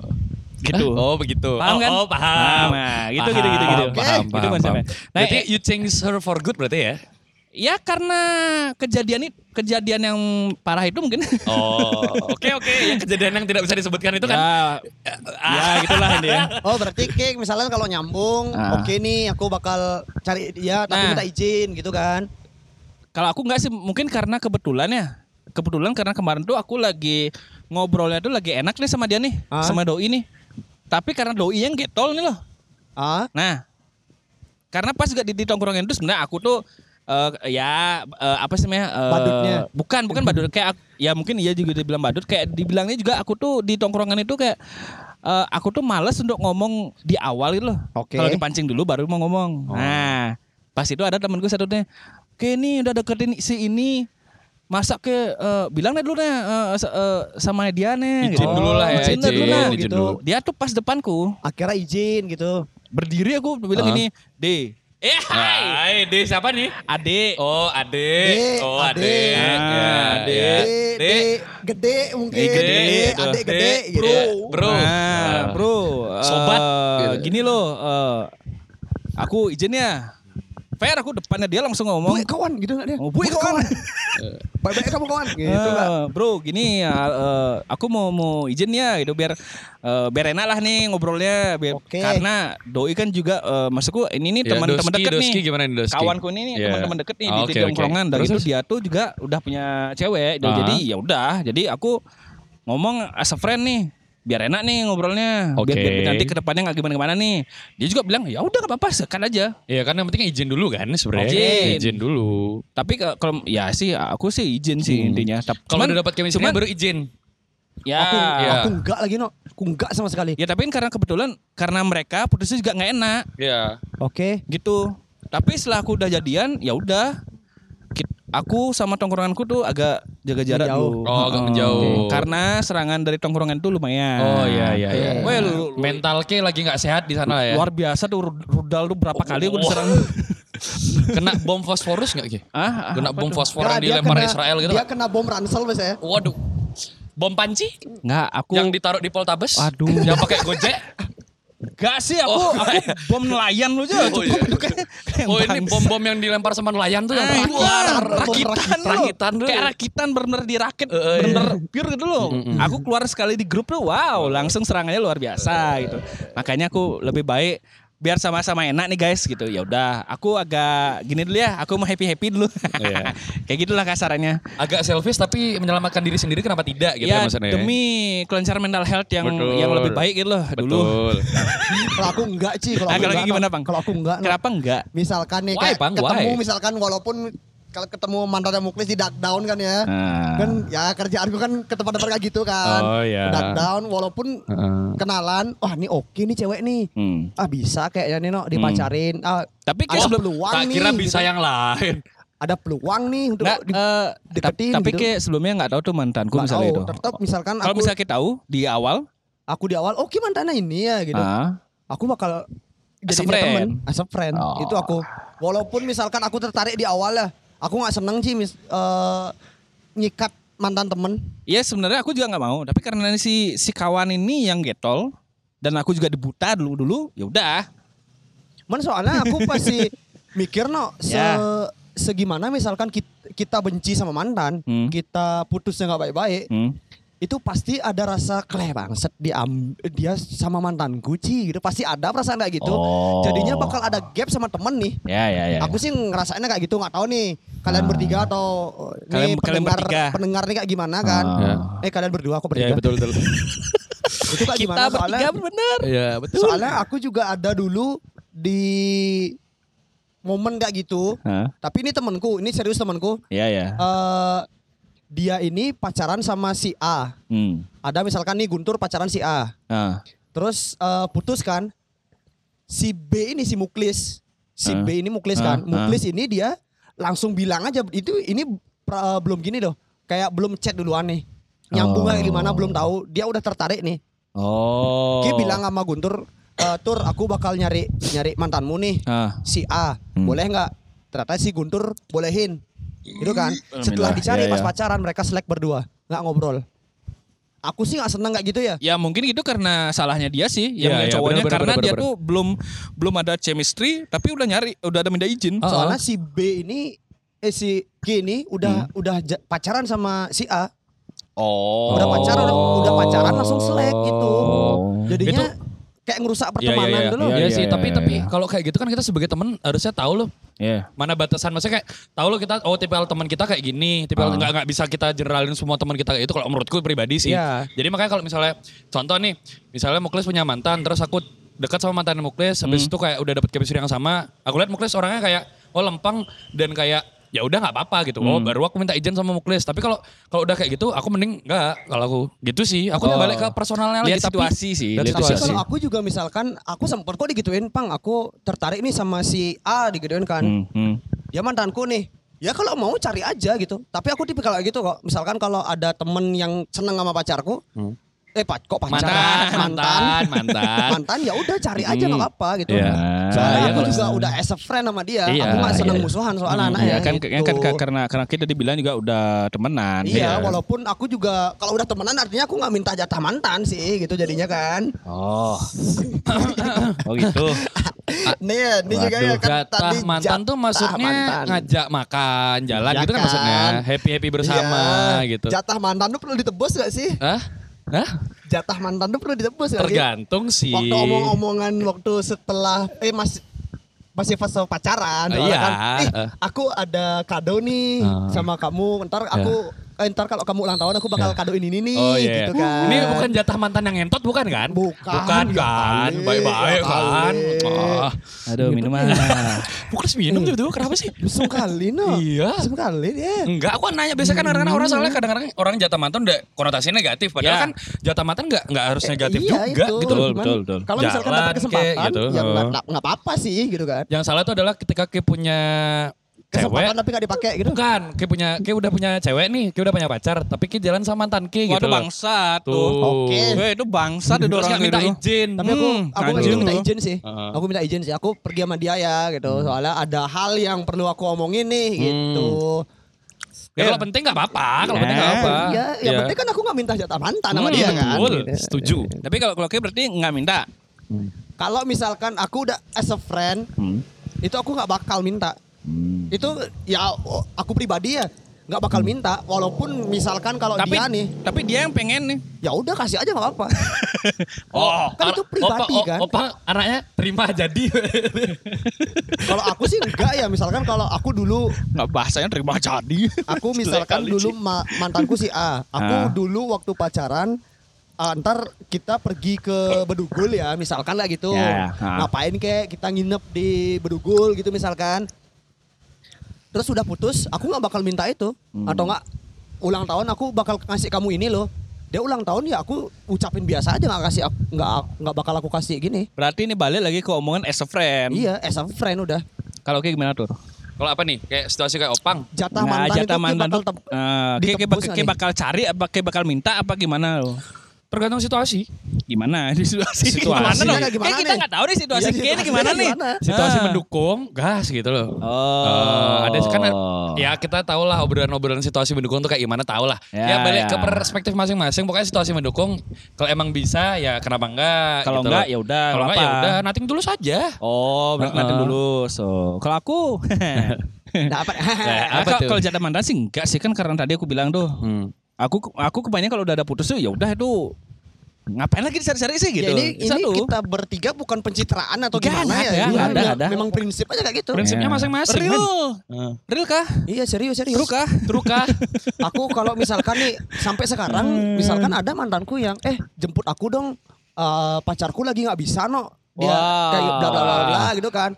Gitu. Oh, begitu. Paham oh, kan? Oh, paham. Nah, gitu, gitu, gitu, gitu. Paham, paham, Gitu paham, paham. Nah, Berarti eh- you change her for good berarti ya? Ya karena kejadian itu kejadian yang parah itu mungkin. Oh, [LAUGHS] oke oke. Yang kejadian yang tidak bisa disebutkan itu kan. ya, ya gitulah ini ya. [LAUGHS] Oh berarti Ki misalnya kalau nyambung, Ah. oke nih aku bakal cari dia tapi Nah. minta izin gitu kan. Kalau aku nggak sih mungkin karena kebetulan ya. Kebetulan karena kemarin tuh aku lagi ngobrolnya tuh lagi enak nih sama dia nih, Ah. sama doi nih. Tapi karena doi yang getol nih loh. Ah, Nah, karena pas juga di, di tongkrongan itu sebenarnya aku tuh eh, ya eh, apa sih namanya? eh, Badutnya. Bukan, bukan badut kayak aku- ya mungkin iya juga dibilang badut kayak dibilangnya juga aku tuh di tongkrongan itu kayak eh, aku tuh males untuk ngomong di awal gitu loh. Oke. Kalau dipancing dulu baru mau ngomong. Nah, pas itu ada temanku satunya, "Oke nih udah deketin si ini." Masa ke eh, bilang deh dulu eh, sa- eh, sama dia nih Izin dulu lah ya, Izin deh dulu izin, lah, izin gitu. dulu. Dia tuh pas depanku akhirnya izin gitu. berdiri aku bilang Ah. gini, "D, eh hai, Hai, D siapa nih? Ade, Oh, Ade. D, Oh, Ade. Ade. Ah, Ade. Gede mungkin. Eh, gede, D, gitu. Ade gede gitu. bro. Bro. Nah, Ah. bro, Sobat. Gitu. gini loh, eh, aku izin ya. Fair aku depannya dia langsung ngomong. Bu, kawan gitu enggak dia? Oh, bu, kawan. [LAUGHS] Baik-baik kamu kawan. Gitu lah. Eh, bro, gini ya, eh, aku mau mau izin ya, gitu biar eh, biar enak lah nih ngobrolnya, biar, Oke. karena doi kan juga, eh, maksudku ini nih Ya, teman-teman Doski, deket nih, Doski gimana nih, Doski? kawanku ini nih Iya. teman-teman deket nih Oh, di oke, di oke. tongkrongan, dan Terus, itu dia tuh juga udah punya cewek, dan Ah. jadi ya udah, jadi aku ngomong as a friend nih. Biar enak nih ngobrolnya, Oke. biar, biar nanti ke depannya nggak gimana-gimana nih. Dia juga bilang ya udah gak apa-apa, sekan aja. Iya kan yang penting izin dulu kan sebenarnya. Izin. Izin dulu. Tapi kalau ya sih, aku sih izin sih Hmm. intinya. Kalau udah dapat chemistry baru izin. ya, Aku, Iya. aku enggak lagi no. Aku enggak sama sekali. Ya tapi kan karena kebetulan karena mereka putusnya juga nggak enak Iya. Oke. gitu. Tapi setelah aku udah jadian ya udah aku sama tongkronganku tuh agak jaga jarak dulu. Oh, agak menjauh. Karena serangan dari tongkrongan tuh lumayan. Oh iya iya iya. Lu- lu- Mental K lagi nggak sehat di sana ya. Luar biasa tuh Rud- Rudal tuh berapa kali aku diserang. [LAUGHS] Kena bom fosforus nggak Ki? ah, Kena apa bom tuh? fosfor yang dilempar kena- Israel gitu. Dia kena bom ransel biasanya. Waduh. Bom panci Nggak, aku yang ditaruh di Poltabes. Aduh. Yang pakai Gojek. [LAUGHS] Gak sih aku, Oh, aku bom nelayan lu aja Oh, cukup iya. kayak kayak Oh ini bom-bom yang dilempar sama nelayan tuh yang wah, Bom rakitan, rakitan lu. Kayak rakitan bener-bener dirakit, Eh, eh, bener pure gitu loh. Aku keluar sekali di grup tuh, wow, langsung serangannya luar biasa gitu. Makanya aku lebih baik biar sama-sama enak nih guys gitu. Ya udah, aku agak gini dulu ya, aku mau happy-happy dulu. Iya. [LAUGHS] Kayak gitulah kasarannya. Agak selfish tapi menyelamatkan diri sendiri kenapa tidak gitu ya ya maksudnya. demi kelancaran mental health yang Betul. yang lebih baik gitu loh dulu. Betul. [LAUGHS] Kalau aku enggak Ci, kalau Ah, aku enggak. gimana. Bang? Kalau aku enggak. Kenapa enggak? Misalkan nih Why, kayak Bang? ketemu Why? misalkan walaupun kalau ketemu mantannya Muklis di duck down kan ya. Nah. Kan ya kerjaanku kan ke tempat-tempat kayak gitu kan. Oh, iya. Duck down walaupun Heeh. kenalan, wah ini oke nih cewek nih. Hmm. Ah bisa kayaknya nih no dipacarin. Ah Tapi kayak ada sebelum peluang tak nih. kira bisa gitu. yang lain. [LAUGHS] ada peluang nih untuk Nggak, di- eh, deketin tapi gitu. kayak sebelumnya nggak tahu tuh mantanku Nggak misalnya tahu. itu. Tetap misalkan Kalau aku misalnya kita tahu di awal, aku di awal oke mantannya ini ya gitu. ah, Aku bakal jadi temen, as a friend. Oh. Itu aku. Walaupun misalkan aku tertarik di awal ya, aku nggak seneng sih mis, eh, nyikat mantan temen. ya sebenarnya aku juga nggak mau. Tapi karena si si kawan ini yang getol dan aku juga dibuta dulu dulu, ya udah. Man soalnya aku pasti [LAUGHS] mikir no se Ya. segimana misalkan kita, kita benci sama mantan, Hmm. kita putusnya nggak baik-baik, Hmm. Itu pasti ada rasa kleh bangset dia dia sama mantanku Ci gitu pasti ada perasaan kayak gitu. Oh. Jadinya bakal ada gap sama temen nih. Ya ya ya. Aku sih ngerasainnya kayak gitu nggak tahu nih kalian Ah. bertiga atau Kalian- nih kalian pendengar bertiga. pendengar nih kayak gimana kan? Ah. Eh kalian berdua aku Ya bertiga. betul betul. [LAUGHS] Itu kayak kita gimana soalnya? bertiga bener. Iya betul. Soalnya aku juga ada dulu di momen kayak gitu. Hah? Tapi ini temanku, ini serius temanku. Ya ya. Eh dia ini pacaran sama si A. Hmm. Ada misalkan nih Guntur pacaran si A. Ah. Terus eh, putus kan. Si B ini si Muklis. Si Ah. B ini Muklis Ah, kan. Muklis ini dia langsung bilang aja itu ini pra- belum gini doh. Kayak belum chat duluan nih. Nyambung Oh. gimana belum tahu. Dia udah tertarik nih. Oh. Dia bilang sama Guntur, "Eh, Tur aku bakal nyari nyari mantanmu nih. Ah. Si A. Hmm. Boleh nggak? Ternyata si Guntur bolehin. Gitu kan. Setelah Alhamdulillah. dicari Iya, pas iya. pacaran mereka selek berdua. nggak ngobrol. Aku sih nggak seneng kayak gitu ya. Ya mungkin itu karena salahnya dia sih yang Iya, yang iya, cowoknya benar, karena benar, dia benar. tuh belum belum ada chemistry tapi udah nyari udah ada minta izin. Oh. Soalnya si B ini eh si G ini udah udah ja- pacaran sama si A. Oh. Udah pacaran udah, udah pacaran langsung selek gitu. Jadinya Itu- kayak ngerusak Iya pertemanan iya iya. dulu. Iya Iya, sih, iya, tapi iya, tapi iya. kalau kayak gitu kan kita sebagai teman harusnya tahu loh Iya. mana batasan maksudnya kayak tahu loh kita oh tipikal teman kita kayak gini tipikal Ah. nggak nggak bisa kita generalin semua teman kita kayak itu kalau menurutku pribadi sih Iya. jadi makanya kalau misalnya contoh nih misalnya Muklis punya mantan terus aku dekat sama mantan Muklis habis Hmm. itu kayak udah dapet chemistry yang sama aku lihat Muklis orangnya kayak oh lempeng dan kayak ya udah nggak apa-apa gitu oh Hmm. baru aku minta izin sama Muklis tapi kalau kalau udah kayak gitu aku mending nggak kalau aku gitu sih aku Oh. balik ke personalnya lagi Lihat tapi situasi sih, lihat lihat Tapi situasi. kalau aku juga misalkan aku sempet kok digituin, Pang, aku tertarik nih sama si A digituin kan. Hmm, hmm. Dia mantanku nih. Ya kalau mau cari aja gitu. Tapi aku tipikal kayak gitu kok. Misalkan kalau ada temen yang seneng sama pacarku, Hmm. Eh pac- kok Mantan, pacaran? mantan, mantan. [LAUGHS] mantan ya udah cari aja nggak apa-apa gitu. Iya. Soalnya Iya, aku juga udah as a friend sama dia. Iya, aku nggak seneng iya. musuhan soal anaknya. Iya kan, gitu. kan, kan ka- karena karena kita dibilang juga udah temenan. Iya, walaupun aku juga kalau udah temenan artinya aku nggak minta jatah mantan sih gitu jadinya kan. Oh. [COUGHS] oh gitu. nih, ini juga ya kan Jatah tadi mantan tuh maksudnya mantan. ngajak makan, jalan Iya gitu kan, kan? maksudnya. Happy-happy bersama Iya. gitu. Jatah mantan tuh perlu ditebus gak sih? Hah? Hah? Jatah mantan tuh perlu ditebus gak sih? Tergantung sih. Waktu omong-omongan waktu setelah eh masih masih fase pacaran soalnya Iya. kan Eh. aku ada kado nih Ah. sama kamu ntar aku eh, ntar kalau kamu ulang tahun aku bakal kadoin ini nih Oh iya. gitu kan Ini bukan jatah mantan yang ngentot bukan kan? Bukan, Bukan ya kan? Baik-baik ya kan? Ah. Aduh minuman. [LAUGHS] Bukan minum tuh, tuh. Kenapa sih? Busung kali no Iya. Busung kali ya Enggak, aku nanya biasa kan kadang-kadang orang soalnya kadang-kadang orang jatah mantan udah konotasinya negatif padahal Ya. kan jatah mantan enggak enggak harus negatif iya, juga itu. gitu. Betul, betul, betul. Kalau misalkan dapat kesempatan, kek, gitu. ya nggak Oh. apa-apa sih gitu kan. Yang salah tuh adalah ketika Ki punya cewek tapi nggak dipakai gitu. Bukan, Ki punya Ki udah punya cewek nih, Ki udah punya pacar, tapi Ki jalan sama mantan Ki gitu Waduh bangsa Tuh. tuh. Oke. Eh, itu bangsa tuh orang nggak minta izin. Tapi aku Hmm, aku anjing minta izin sih. Heeh. Aku minta izin sih. Aku pergi sama dia ya gitu. Soalnya ada hal yang perlu aku omongin nih gitu. Ya kalau penting nggak apa-apa, kalau Ya. penting nggak apa. Ya, yang penting kan aku nggak minta jatah mantan sama Hmm, dia kan. betul, Gitu. setuju. Tapi kalau kalau kayak berarti nggak minta. Kalau misalkan aku udah as a friend, Hmm. itu aku nggak bakal minta. Itu ya aku pribadi ya nggak bakal minta. Walaupun misalkan kalau Tapi dia nih, tapi dia yang pengen nih. ya udah kasih aja nggak apa-apa. [LAUGHS] Oh, kan itu pribadi opa, kan. Opa anaknya terima jadi. [LAUGHS] kalau aku sih enggak ya. Misalkan kalau aku dulu Nggak bahasanya terima jadi. Aku [LAUGHS] misalkan dulu ma- mantanku si A. Aku Ah. dulu waktu pacaran ah, ntar kita pergi ke Bedugul ya, misalkan lah gitu. Ya, ah. Ngapain kayak kita nginep di Bedugul gitu misalkan. Terus udah putus, aku nggak bakal minta itu. Hmm. Atau nggak ulang tahun aku bakal ngasih kamu ini loh. Dia ulang tahun ya aku ucapin biasa aja nggak kasih nggak nggak bakal aku kasih gini. Berarti ini balik lagi ke omongan as a friend. Iya, as a friend udah. Kalau kayak gimana tuh? Kalau apa nih? Kayak situasi kayak opang. Jatah Nah, mantan jatah itu mantan bakal tuh, kayak- kayak ditebus bak- nggak kayak nih? bakal cari apa kayak bakal minta apa gimana lo? Tergantung situasi. Gimana di situasi? Situasinya gimana dong? kayak gimana Kayak kita nggak tahu nih situasi Iya, kayak ini gimana nih? gimana? Situasi Ah. mendukung, gas gitu loh. Oh. Eh, ada kan ya kita tahu lah obrolan-obrolan situasi mendukung tuh kayak gimana tahu lah. Ya, Ya, balik ya. ke perspektif masing-masing. Pokoknya situasi mendukung. Kalau emang bisa ya kenapa enggak? Kalau gitu enggak ya udah, Kalau nggak enggak ya udah nating dulu saja. Oh, berarti nanti Heeh. dulu. So, kalau aku [LAUGHS] Nah, apa? Nah, Apa kalau- jatah mantan sih enggak sih kan karena tadi aku bilang tuh. Hmm. Aku aku kebanyakan kalau udah ada putus tuh ya udah itu ngapain lagi dicari-cari sih gitu. Ya ini ini Satu. kita bertiga bukan pencitraan atau gimana ada, ya? Ini ada, memang- ada. Memang prinsip aja kayak gitu. Prinsipnya Ya. masing-masing. Real. men. Real kah? Iya serius serius. True kah? True kah? [LAUGHS] Aku kalau misalkan nih sampai sekarang misalkan ada mantanku yang eh jemput aku dong eh, pacarku lagi nggak bisa no dia Wah. kayak bla bla bla gitu kan.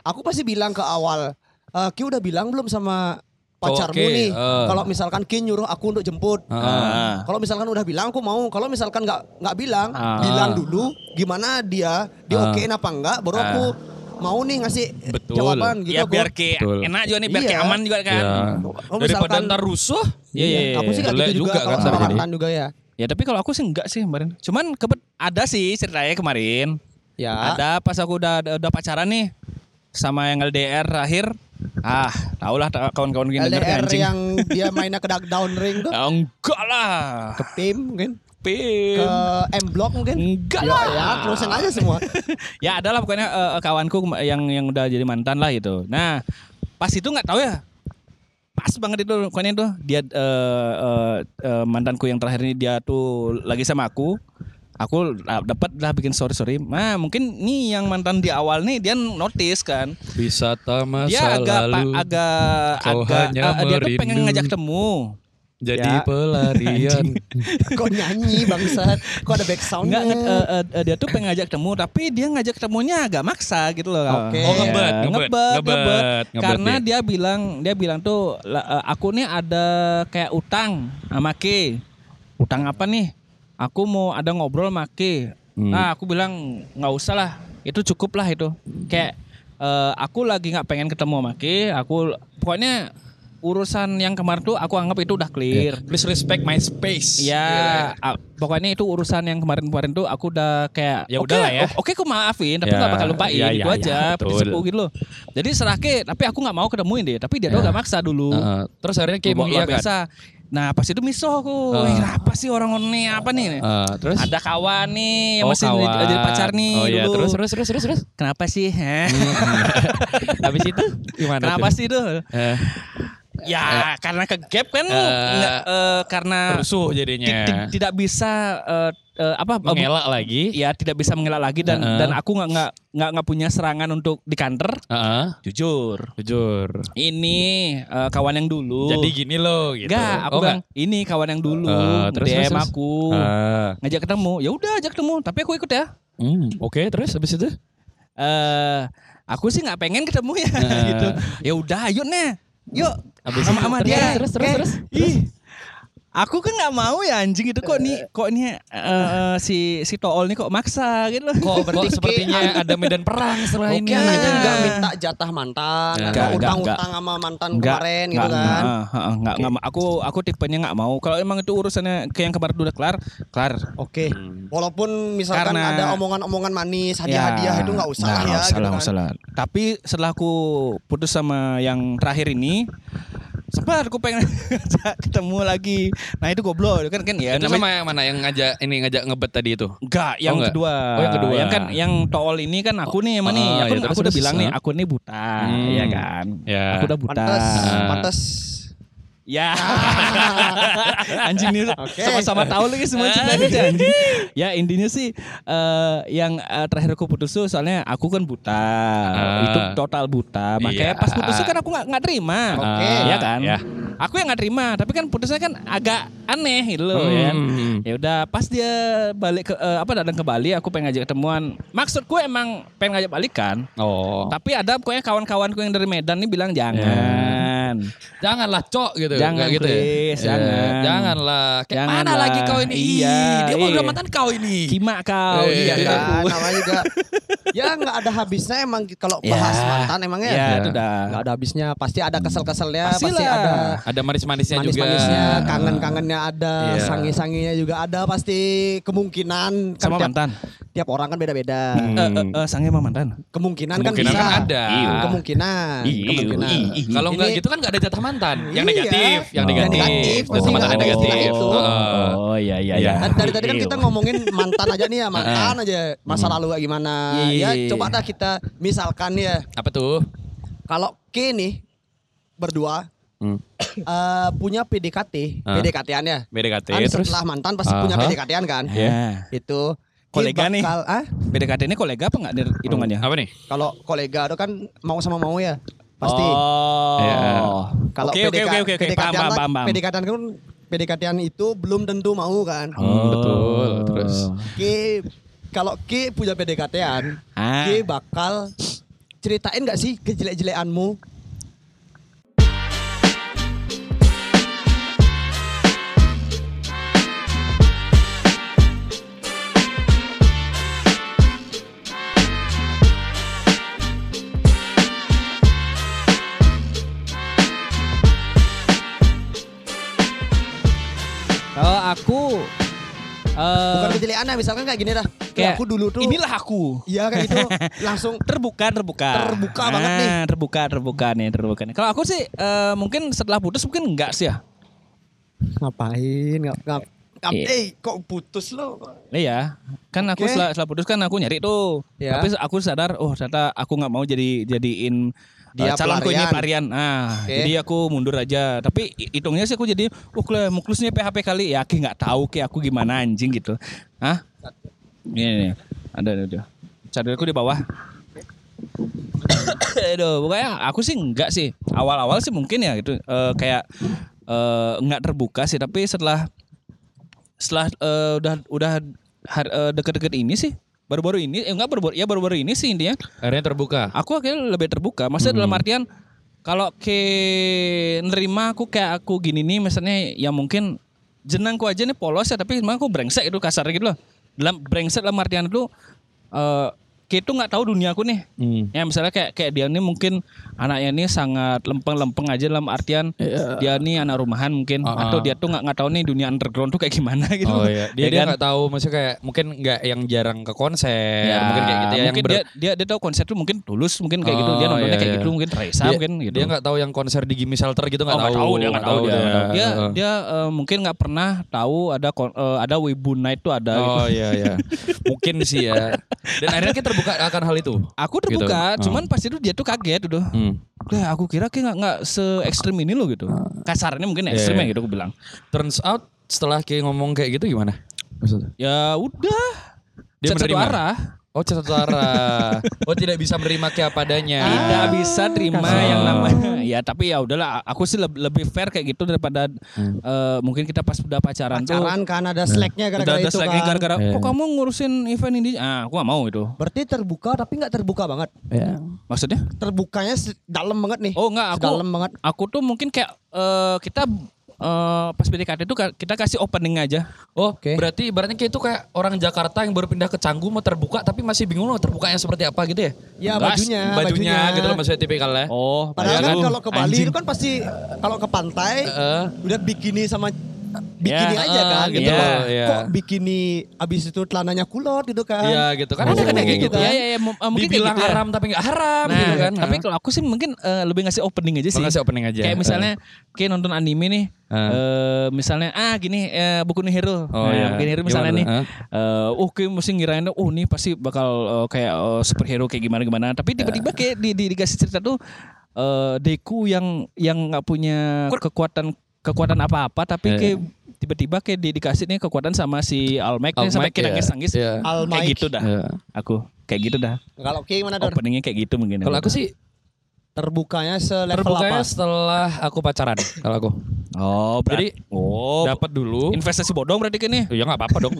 Aku pasti bilang ke awal eh, Ki udah bilang belum sama pacarmu Ki, nih eh. kalau misalkan Ki nyuruh aku untuk jemput. Heeh. Kalau misalkan udah bilang aku mau, kalau misalkan nggak nggak bilang, Ah. bilang dulu gimana dia, dia Ah. okein apa enggak, baru aku mau nih ngasih Betul. jawaban gitu. ya biar kayak Betul. enak juga nih, biar Iya. aman juga kan. Ya. Oh, Daripada misalkan- ntar rusuh. Iya, iya, iya. Aku sih Jelek gitu juga, juga kalau kan sama jadi. mantan juga ya. Ya tapi kalau aku sih enggak sih kemarin. Cuman kebet ada sih ceritanya kemarin. Ya. Ada pas aku udah udah pacaran nih sama yang LDR terakhir. Ah, tau lah kawan-kawan gini LDR anjing. yang dia mainnya ke down ring tuh, [LAUGHS] Ya, enggak lah. ke PIM mungkin, Pim. ke M Block mungkin. Enggak Ya, lah. ya, terusin aja semua. [LAUGHS] ya adalah pokoknya eh, kawanku yang yang udah jadi mantan lah gitu. Nah, pas itu nggak tahu ya. Pas banget itu pokoknya itu dia eh, eh, eh, mantanku yang terakhir ini dia tuh lagi sama aku. Aku lah dapat lah bikin story story. Nah, mungkin nih yang mantan di awal nih dia notice kan. Bisa masa Dia agak pa- lalu agak kau agak hanya eh, dia tuh pengen ngajak temu. jadi Ya. pelarian. [LAUGHS] Kok nyanyi bangsat? Kok ada back Enggak soundnya? eh, eh, eh, dia tuh pengen ngajak temu tapi dia ngajak temunya agak maksa gitu loh. Oke. Oh, ngebet, Ya, ngebet, ngebet, ngebet, ngebet. ngebet Karena dia. dia bilang dia bilang tuh "Lah, eh, aku nih ada kayak utang sama Ke. Utang apa nih? Aku mau ada ngobrol sama Ke. Hmm. Nah, aku bilang nggak usah lah. Itu cukup lah itu. Kayak eh, aku lagi nggak pengen ketemu sama Ke. Aku pokoknya urusan yang kemarin tuh aku anggap itu udah clear. Please respect my space. Ya, ah, pokoknya itu urusan yang kemarin-kemarin tuh aku udah kayak Ya lah ya. Oke, aku maafin, tapi Ya, nggak bakal lupain ya, gitu ya, aja, seperti betul. gitu loh. Jadi serake, tapi aku nggak mau ketemuin deh, tapi dia tuh Ya. nggak maksa dulu. Heeh. terus akhirnya kayak iya kan. biasa. Nah, pas itu miso aku. Eh, apa sih orang ini apa nih? Eh, terus Ada kawan nih yang Oh, masih kawan. jadi, pacar nih Oh iya, dulu. terus terus terus terus terus. Kenapa sih? [LAUGHS] Habis itu gimana Kenapa tuh? sih itu? Eh, Ya, karena ke gap kan Eh, nggak, eh, karena rusuh jadinya. ti- tidak bisa eh, eh, apa eh, Mengelak lagi. ya tidak bisa mengelak lagi dan Heeh. dan aku nggak nggak nggak nggak punya serangan untuk di counter Heeh. jujur Jujur. ini eh, kawan yang dulu Jadi gini loh gitu. Enggak, aku Oh, bilang ini kawan yang dulu Eh, terus, DM terus, aku Ah. ngajak ketemu ya udah ajak ketemu tapi aku ikut ya Hmm, Oke, terus habis itu? eh aku sih nggak pengen ketemu ya Nah. [LAUGHS] gitu ya udah ayo nih yuk Habis sama terus, dia. terus, terus, terus, ih aku kan nggak mau ya anjing itu kok nih kok nih eh, eh, si si tool nih kok maksa gitu loh Kok, kok sepertinya ada medan perang setelah ini. anaknya nggak minta jatah mantan, atau enggak, utang-utang sama mantan Enggak, kemarin gitu enggak, kan. enggak, enggak, enggak, enggak mau. aku aku tipenya nggak mau kalau emang itu urusannya kayak yang kemarin udah kelar kelar Oke, Hmm. walaupun misalkan Karena- ada omongan-omongan manis, hadiah-hadiah itu nggak usah nggak ya, usah gitu kan. nggak usah. Tapi setelah aku putus sama yang terakhir ini, sempat aku pengen ngajak ketemu lagi. Nah itu goblok kan kan ya. itu namanya- sama yang mana yang ngajak ini ngajak ngebet tadi itu? Enggak, yang enggak? kedua. Oh, yang kedua. Yang kan yang tool ini kan aku nih emang nih. Oh, Aku, iya, terus, aku udah terus, bilang nih, aku nih buta, Hmm. ya kan. Ya. Aku udah buta. Pantes, Ah. Ya. [LAUGHS] anjing nih Oke. sama-sama tahu lagi semua cerita ini anjing. Ya intinya sih eh, yang eh, terakhir aku putus tuh soalnya aku kan buta. Ah. Itu total buta. Makanya Iya. pas putus tuh kan aku nggak nggak terima. Oke. Ya kan? Ya. Aku yang nggak terima, tapi kan putusnya kan agak aneh gitu loh ya. Hmm. Ya udah pas dia balik ke eh, apa datang ke Bali aku pengen ngajak ketemuan. Maksudku emang pengen ngajak balikan. Oh. Tapi ada pokoknya kawan-kawanku yang dari Medan nih bilang jangan. Janganlah cok gitu. Jangan, Nggak gitu ya? please, Eh, jangan. Janganlah. Kayak mana Janganlah. lagi kau ini? Iya, Ih, Dia mau iya. udah mantan kau ini. Kima kau, Eh, iya Iya kan? kan, namanya juga. ya nggak ada habisnya emang kalau Ya. bahas mantan emangnya. Ya, Ya. itu dah. Nggak ada habisnya, pasti ada kesel-keselnya, pasti Pastilah. ada Ada manis-manisnya juga. manis-manisnya, kangen-kangennya ada, Iya. sangi-sanginya juga ada, pasti kemungkinan kan Sama tiap, mantan. tiap orang kan beda-beda. Hmm. Eh, eh, eh, sange sama mantan. Kemungkinan, Kemungkinan kan bisa. kan ada. Iya. Kemungkinan. Iya, kemungkinan. iya, iya. Kalau nggak gitu kan nggak ada jatah mantan. Yang Iya. Negatif, yang Oh. negatif. Yang ada negatif. Oh iya iya Iya. iya. Dan dari tadi kan kita ngomongin mantan aja nih ya, mantan aja. Masa Hmm. lalu kayak gimana. Iya. Ya coba dah kita misalkan ya, Apa tuh? kalau K nih berdua Hmm. [COUGHS] eh, punya PDKT, Ah. PDKT-an ya. BDKT Kan terus. setelah mantan pasti punya Aha. PDKT-an kan. Ya. Itu Kolega nih. Ah, PDKT ini kolega apa enggak hitungannya? Apa nih? kalau kolega itu kan mau sama mau ya. Pasti. Oh. Iya. Kalau Oke oke oke oke oke. Paham paham paham. paham. PDKT kan PDKT itu belum tentu mau kan. Hmm, betul. Terus. Ki kalau Ki punya PDKT-an, Ah. Ki bakal ceritain gak sih kejelek-jelekanmu? Aku eh Bukan kejelekannya, misalkan kayak gini dah. Kayak aku dulu tuh. Inilah aku. Iya kayak itu [LAUGHS] langsung terbuka terbuka Terbuka banget nih. Ah, terbuka terbuka nih terbuka nih kalau aku sih eh, mungkin setelah putus mungkin enggak sih ya ngapain? Ngap, ngap, ngap, Iya. eh kok putus lo? iya kan aku Oke. setelah, setelah putus kan aku nyari tuh Ya. tapi aku sadar oh ternyata aku nggak mau jadi jadiin Dia calonku ini pelarian. pelarian. Ah, Oke. jadi aku mundur aja. Tapi hi- hitungnya sih aku jadi, oh kle, muklusnya PHP kali. Ya, aku nggak tahu ke aku gimana anjing gitu. Hah? Ini, nih, ada ada. ada. Cadurku di bawah. [COUGHS] Aduh, pokoknya aku sih enggak sih. Awal-awal sih mungkin ya gitu. Eh, kayak eh, enggak terbuka sih, tapi setelah setelah eh, udah udah eh, deket-deket ini sih baru-baru ini eh, enggak baru-baru ya baru-baru ini sih intinya Akhirnya terbuka. aku akhirnya lebih terbuka. Maksudnya dalam artian kalau ke nerima aku kayak aku gini nih misalnya ya mungkin jenangku aja nih polos ya tapi emang aku brengsek itu kasar gitu loh. Dalam brengsek dalam artian itu eh kayak itu nggak tahu dunia aku nih. Hmm. Ya misalnya kayak kayak dia nih mungkin anaknya ini sangat lempeng-lempeng aja dalam artian dia nih anak rumahan mungkin Ah, ah. atau dia tuh nggak nggak tahu nih dunia underground tuh kayak gimana [LAUGHS] gitu. Oh iya, dia Ya dia kan? nggak tahu maksudnya kayak mungkin nggak yang jarang ke konser, Ya, mungkin kayak gitu ya mungkin yang ber- dia, dia dia tahu konser tuh mungkin tulus mungkin kayak gitu dia Oh, nontonnya iya, kayak iya. gitu mungkin Raisa dia, mungkin gitu. Dia nggak tahu yang konser di Gimme Shelter gitu nggak Oh, nggak tahu. tahu dia nggak tahu dia. nggak Dia Heeh. dia eh, mungkin nggak pernah tahu ada eh, ada Wibu Night tuh ada. gitu. Oh iya iya. [LAUGHS] Mungkin sih ya. Dan akhirnya kita terbuka akan hal itu. Aku terbuka, Gitu. cuman pas itu dia tuh kaget udah. Hmm. Kayak aku kira kayak nggak nggak se ekstrim ini loh gitu. Kasarnya mungkin ekstrim Iya, ya iya. gitu aku bilang. Turns out setelah kayak ngomong kayak gitu gimana? Maksudnya? Ya udah. Dia satu arah. Oh arah. oh tidak bisa menerima kayak apa adanya. Tidak bisa terima kasihan. yang namanya. Ya tapi ya udahlah. Aku sih lebih, lebih fair kayak gitu daripada eh, mungkin kita pas udah pacaran, tuh. Pacaran kan ada slacknya Udah gara-gara ada itu slacknya kan. gara-gara Iya. kok kamu ngurusin event ini? Ah, aku gak mau itu. Berarti terbuka tapi nggak terbuka banget. Ya. Maksudnya? Terbukanya dalam banget nih. Oh enggak, aku Dalam banget. aku tuh mungkin kayak eh, kita eh, pas PDKT itu kita kasih opening aja. Oh, Oke. berarti ibaratnya kayak itu kayak orang Jakarta yang baru pindah ke Canggu mau terbuka tapi masih bingung loh terbukanya seperti apa gitu ya? Ya Bas, bajunya, bajunya, gitu loh maksudnya tipikalnya. Oh, Padahal kan kalau ke Bali anjing. itu kan pasti kalau ke pantai Heeh. udah bikini sama bikini Ya, aja kan eh, gitu iya, loh. iya. Kok bikini abis itu celananya kulot gitu kan. Iya gitu kan ada kan yang kayak gitu. Iya, iya, iya, mu- eh, mungkin kayak Dibilang gitu ya. haram tapi nggak haram Nah, gitu kan. tapi kalau aku sih mungkin eh, lebih ngasih opening aja sih. Ngasih opening aja. Kayak misalnya kayak nonton anime nih. Eh. eh, misalnya ah gini eh, buku no Hero. Oh, nah, iya. Buku Hero misalnya Gimana nih. tuh? eh oh kayak mesti ngirain oh nih pasti bakal eh, kayak eh, superhero kayak gimana gimana. Tapi tiba-tiba kayak di, di dikasih cerita tuh eh Deku yang yang nggak punya kekuatan kekuatan apa-apa tapi Iya. kayak tiba-tiba kayak di, dikasih nih kekuatan sama si Almec nih sampai kita iya. nangis-nangis. Iya. Kayak Almec. gitu dah. Iya. Aku kayak gitu dah. Kalau Ki gimana Dor? Openingnya kayak gitu mungkin. Kalau aku sih Terbukanya selevel terbukanya apa? setelah aku pacaran kalau aku. Oh, Jadi oh, dapat dulu. investasi bodong berarti kan nih. Ya nggak apa-apa dong.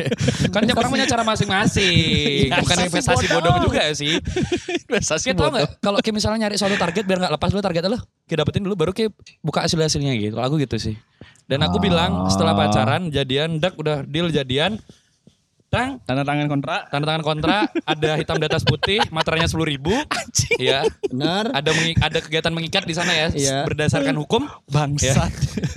[LAUGHS] kan tiap orang punya cara masing-masing. Bukan investasi bodong bodong. juga sih. [LAUGHS] Investasi Kita tahu nggak kalau kayak misalnya nyari suatu target biar nggak lepas dulu targetnya lo, kita dapetin dulu baru kayak buka hasil hasilnya gitu. Aku gitu sih. Dan aku bilang setelah pacaran jadian, dak udah deal jadian, tang Tanda tangan kontrak. tanda tangan kontrak, ada hitam di atas putih, materainya sepuluh ribu, ya. Benar. Ada mengi- ada kegiatan mengikat di sana ya, Iya. berdasarkan hukum. Bangsat.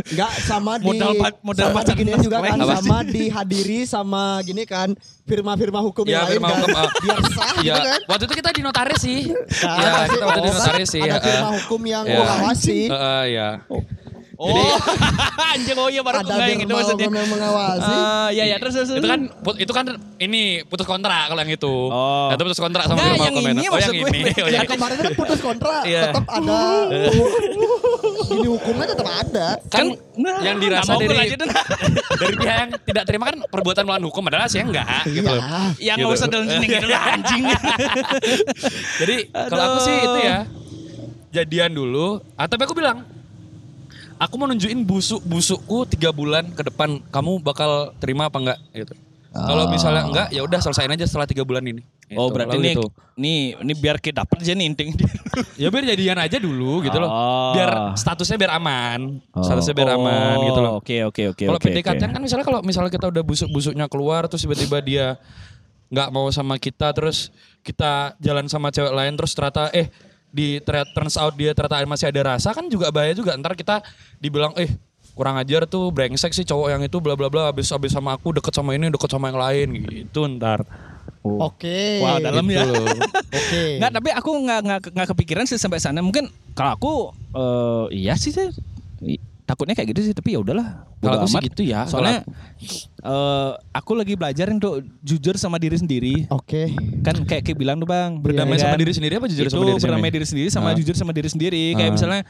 Enggak sama di Modal modal sama pacaran gini juga kan Apa sama dihadiri sama gini kan firma-firma hukum Ya, yang lain kan. hukum, ah. Biar sah Ya, gitu kan. waktu itu kita di notaris sih. Kan, ya, kita waktu di kan notaris sih. Ada ya. firma hukum yang Ya. mengawasi. Heeh, ya. Oh, [LAUGHS] anjing oh iya baru Ada ngebayang itu maksudnya. yang mengawasi. Eh, ya ya terus terus. Itu kan itu kan ini putus kontrak kalau yang itu. Oh. Itu putus kontrak sama Enggak, firma yang ini Oh, yang ini. Oh, yang yang ini. kemarin kan putus kontrak Iya. tetap ada gini hukumnya tetap ada. Kan Nah, yang nggak dirasa dari lanjutin. [LAUGHS] dari pihak yang tidak terima kan perbuatan melawan hukum adalah sih enggak gitu loh. Yang Gitu. nggak usah dalam sini gitu lah anjing. [LAUGHS] Jadi kalau aku sih itu ya jadian dulu. Ah, tapi aku bilang aku mau nunjukin busuk busukku tiga bulan ke depan kamu bakal terima apa enggak gitu. Kalau misalnya enggak ya udah selesaiin aja setelah tiga bulan ini. Oh Gitu. berarti Lalu nih, gitu. nih ini biar kita dapat aja nih inting. [LAUGHS] Ya biar jadian aja dulu gitu loh. Oh. Biar statusnya biar aman. Statusnya biar aman Oh, gitu loh. Oke oke oke. Kalau oke, PDKT oke. kan misalnya kalau misalnya kita udah busuk-busuknya keluar terus tiba-tiba dia nggak mau sama kita terus kita jalan sama cewek lain terus ternyata eh di turns out dia ternyata masih ada rasa kan juga bahaya juga ntar kita dibilang eh kurang ajar tuh brengsek sih cowok yang itu bla bla bla habis habis sama aku deket sama ini deket sama yang lain gitu ntar Oke. Wah, dalam ya. Gitu. [LAUGHS] Oke. Nggak, tapi aku nggak nggak nggak kepikiran sih sampai sana. Mungkin kalau aku eh, iya sih saya i- takutnya kayak gitu sih. Tapi ya udahlah. Kalau sih amat. gitu ya, Soalnya eh, aku lagi belajar untuk jujur sama diri sendiri. Oke. Kan kayak kayak bilang tuh bang. berdamai sama kan? diri sendiri apa jujur itu sama diri berdamai sendiri diri sendiri sama Ah. jujur sama diri sendiri. Kayak Ah. misalnya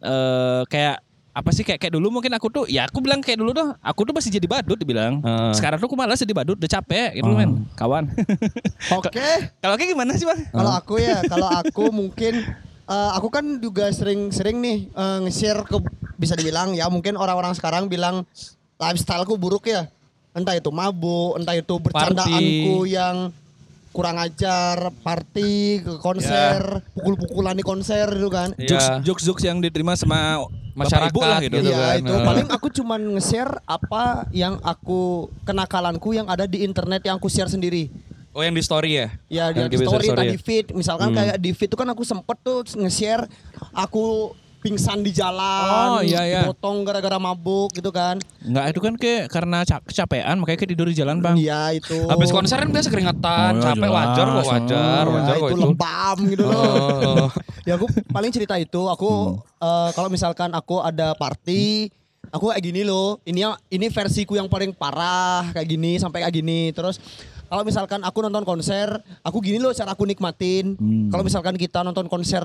eh kayak apa sih kayak kayak dulu mungkin aku tuh ya aku bilang kayak dulu tuh aku tuh masih jadi badut dibilang Ah. sekarang tuh aku malas jadi badut udah capek gitu men kawan [LAUGHS] Oke. kalau kayak gimana sih bang Kalau aku ya, kalau aku mungkin eh, aku kan juga sering-sering nih eh, nge-share ke bisa dibilang ya mungkin orang-orang sekarang bilang lifestyleku buruk ya. Entah itu mabuk, entah itu bercandaanku yang kurang ajar, party, ke konser, pukul-pukulan di konser itu kan. Iya. jokes jokes yang diterima sama Masyarakat bapak ibu lah gitu. gitu. Iya kan. itu paling aku cuman nge-share apa yang aku kenakalanku yang ada di internet yang aku share sendiri. Oh yang di story ya? Ya di Yang di kebiasaan story, entah ya? di feed. Misalkan kayak di feed tuh kan aku sempet tuh nge-share aku pingsan di jalan, Oh, iya, iya. dipotong gara-gara mabuk gitu kan. Enggak itu kan kayak karena ca- kecapean makanya kayak tidur di jalan bang. Iya itu. Habis konser kan biasa keringetan, Oh, iya, capek jelas. wajar kok wajar, Ya, wajar kok itu itu. lebam gitu loh. Oh, oh. [LAUGHS] ya aku paling cerita itu aku eh, kalau misalkan aku ada party aku kayak gini loh ini yang- ini versiku yang paling parah kayak gini sampai kayak gini terus kalau misalkan aku nonton konser aku gini loh cara aku nikmatin. Kalau misalkan kita nonton konser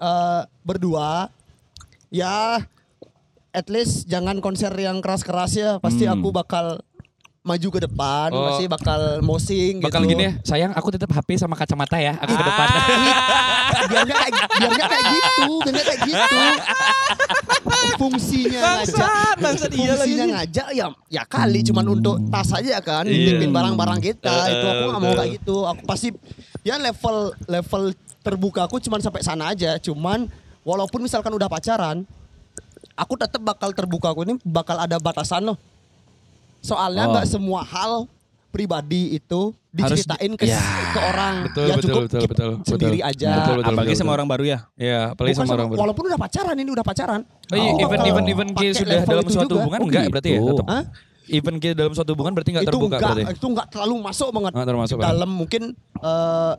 eh, berdua ya at least jangan konser yang keras-keras ya. Pasti aku bakal maju ke depan Oh. pasti bakal mosing Bakal gitu. gini ya, sayang aku tetap HP sama kacamata ya, aku ke depan. [LAUGHS] biar nggak kayak biar nggak kayak gitu biar nggak kayak gitu fungsinya ngajak bangsat, iya fungsinya lagi. ngajak ya ya kali cuman untuk tas aja kan nitipin barang-barang kita Eh, itu aku nggak mau betul. kayak gitu aku pasti ya level level terbuka aku cuman sampai sana aja cuman walaupun misalkan udah pacaran aku tetap bakal terbuka aku ini bakal ada batasan loh soalnya Oh. nggak semua hal pribadi itu Harus diceritain di- ke, Ya. ke orang Betul, ya betul, cukup betul, keep betul, sendiri betul. aja Betul, betul. Apalagi sama orang baru ya. Iya, apalagi Bukan sama orang baru. walaupun udah pacaran ini udah pacaran Oh iya, Aku even even even Ki sudah dalam suatu juga. hubungan Oh, enggak gitu. berarti ya tetap. Hah? Even Ki dalam suatu hubungan berarti enggak itu terbuka enggak berarti. itu enggak terlalu masuk banget Nggak termasuk Di dalam mungkin eh,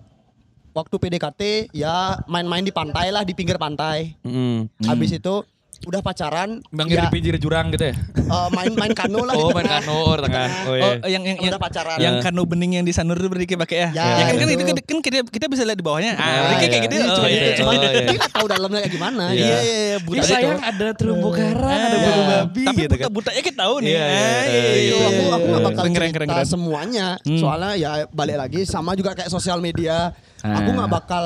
waktu PDKT ya main-main di pantai lah di pinggir pantai Mm. habis itu udah pacaran Bang ya, di pinggir jurang gitu ya. eh, main-main kano lah Oh, main kano oh, tengah. Oh [LAUGHS] Oh, iya. yang yang yang, udah pacaran. yang Ya. kanu bening yang di Sanur itu berarti pakai ya. Ya, Ya, kan, kan itu. kan, kan kita, kita bisa lihat di bawahnya. Ah, Ya, berarti kayak ya. gitu. Iya, Oh, cuma iya, iya. cuman Oh, iya. dia nggak tahu dalamnya kayak gimana Iya. Iya, iya, iya, buta sayang ada terumbu karang, ada Ah, bulu babi Tapi gitu kan. buta-butanya kita tahu nih. Iya, iya, Ah, iya, iya, aku iya, aku nggak bakal cerita semuanya Hmm. soalnya ya balik lagi sama juga kayak sosial media aku Ah. nggak bakal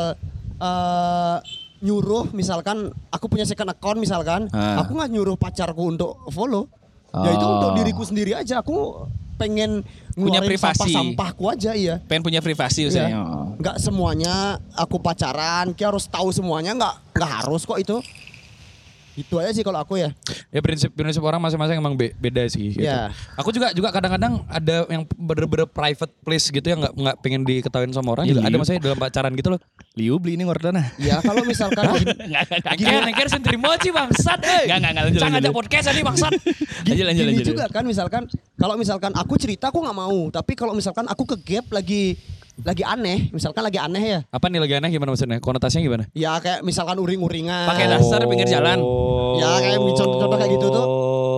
eh, nyuruh misalkan aku punya second account misalkan Ah. aku nggak nyuruh pacarku untuk follow ya itu Oh. untuk diriku sendiri aja aku pengen Punya privasi. sampah-sampahku aja iya Pengen punya privasi Iya. maksudnya. Oh. nggak semuanya aku pacaran kita harus tahu semuanya nggak nggak harus kok itu itu aja sih kalau aku ya Ya prinsip prinsip orang masing-masing emang be- beda sih. Gitu. Iya. Aku juga juga kadang-kadang ada yang bener-bener private place gitu yang nggak nggak pengen diketahuin sama orang juga Iya. ada maksudnya dalam pacaran gitu loh. Liu beli ini ngordana. ya kalau misalkan Enggak, [LAUGHS] enggak, Gini nengker sentri mochi bangsat eh. Enggak, enggak, enggak, lanjut, Jangan ada podcast ini bangsat. Lanjut, [LAUGHS] lanjut, gini lanjut. juga kan misalkan kalau misalkan aku cerita aku nggak mau tapi kalau misalkan aku ke gap lagi lagi aneh misalkan lagi aneh ya Apa nih lagi aneh gimana maksudnya? Konotasinya gimana? ya kayak misalkan uring-uringan Pakai dasar pinggir jalan. ya kayak contoh-contoh kayak gitu tuh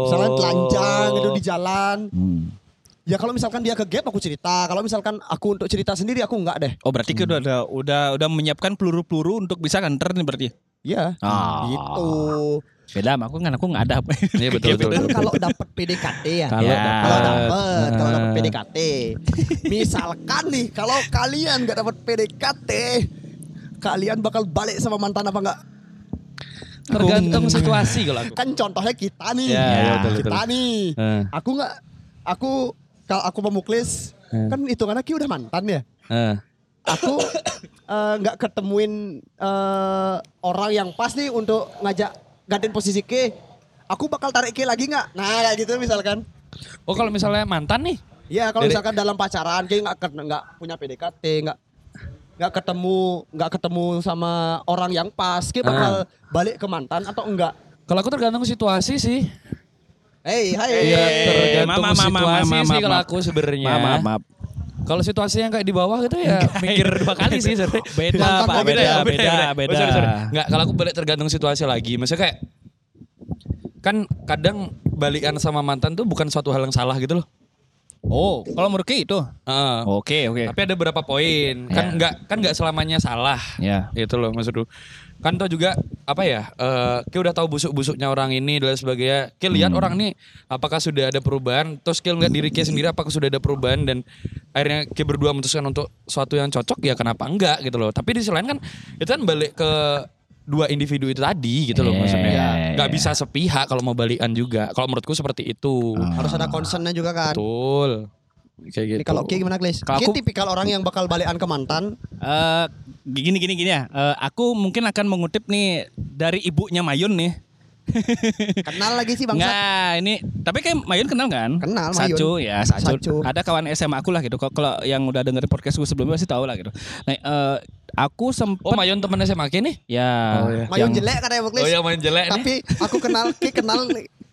misalkan Oh. telanjang gitu di jalan Hmm. ya kalau misalkan dia ke gap aku cerita kalau misalkan aku untuk cerita sendiri aku nggak deh Oh berarti kita udah ada udah udah menyiapkan peluru-peluru untuk bisa kanter nih berarti. ya Ah. gitu Beda sama aku kan aku nggak ada. Iya betul betul. kan betul. kalau dapet PDKT ya Kalau Ya. dapat- kalau dapet kalau dapet Ah. PDKT misalkan nih kalau kalian nggak dapet PDKT kalian bakal balik sama mantan apa enggak tergantung situasi kalau aku. kan contohnya kita nih Ya, ya, betul, kita betul. nih Eh. aku nggak aku kalau aku memuklis Eh. kan hitungannya Ki udah mantan ya Eh. aku nggak ketemuin eh, orang yang pas nih untuk ngajak gantiin posisi K aku bakal tarik K lagi nggak nah kayak gitu misalkan Oh kalau misalnya mantan nih, Iya kalau Dari- misalkan dalam pacaran kayak nggak ke- nggak punya PDKT nggak nggak ketemu nggak ketemu sama orang yang pas kayak bakal balik ke mantan atau enggak? kalau aku tergantung situasi sih. Hei hai. Iya Eh, tergantung maaf, maaf, maaf, situasi maaf, sih maaf, kalau aku sebenarnya. Maaf, maaf, maaf. Kalau situasi yang kayak di bawah gitu ya mikir dua kali sih. sorry. [LAUGHS] Beda, Pak. Beda, beda, beda, beda. Oh, sorry, sorry. Nggak, kalau aku balik tergantung situasi lagi. Maksudnya kayak kan kadang balikan sama mantan tuh bukan suatu hal yang salah gitu loh. Oh, kalau menurut itu. Heeh. Oke, oke. Tapi ada beberapa poin. Kan Ya. nggak kan nggak selamanya salah. Ya. Itu loh maksudku. Kan tau juga apa ya? Eh Ki udah tahu busuk-busuknya orang ini dan sebagainya. Ki lihat Hmm. orang ini apakah sudah ada perubahan. Terus Ki lihat diri Ki sendiri apakah sudah ada perubahan dan akhirnya Ki berdua memutuskan untuk suatu yang cocok ya kenapa enggak gitu loh. Tapi di sisi lain kan itu kan balik ke dua individu itu tadi gitu loh Iya, maksudnya. iya, Nggak iya. bisa sepihak kalau mau balikan juga. Kalau menurutku seperti itu. Harus ada concernnya juga kan. Betul. Kayak gitu. Kalau Ki gimana Klis? Kalau Ki aku- tipikal orang yang bakal balikan ke mantan. Eh gini gini gini ya. Eh, aku mungkin akan mengutip nih dari ibunya Mayun nih. [LAUGHS] Kenal lagi sih Bang. Enggak, ini tapi kayak Mayun kenal kan? Kenal, Sacu ya, Sacu. Sacu. Ada kawan SMA aku lah gitu. Kalau- Kalau yang udah denger podcast gue sebelumnya pasti tahu lah gitu. Nah, eh, aku sempet Oh Mayun temen SMA Ki nih? ya Oh, iya. Mayun yang- jelek katanya Buklis. Oh ya main jelek nih. Tapi aku kenal, Ki kenal,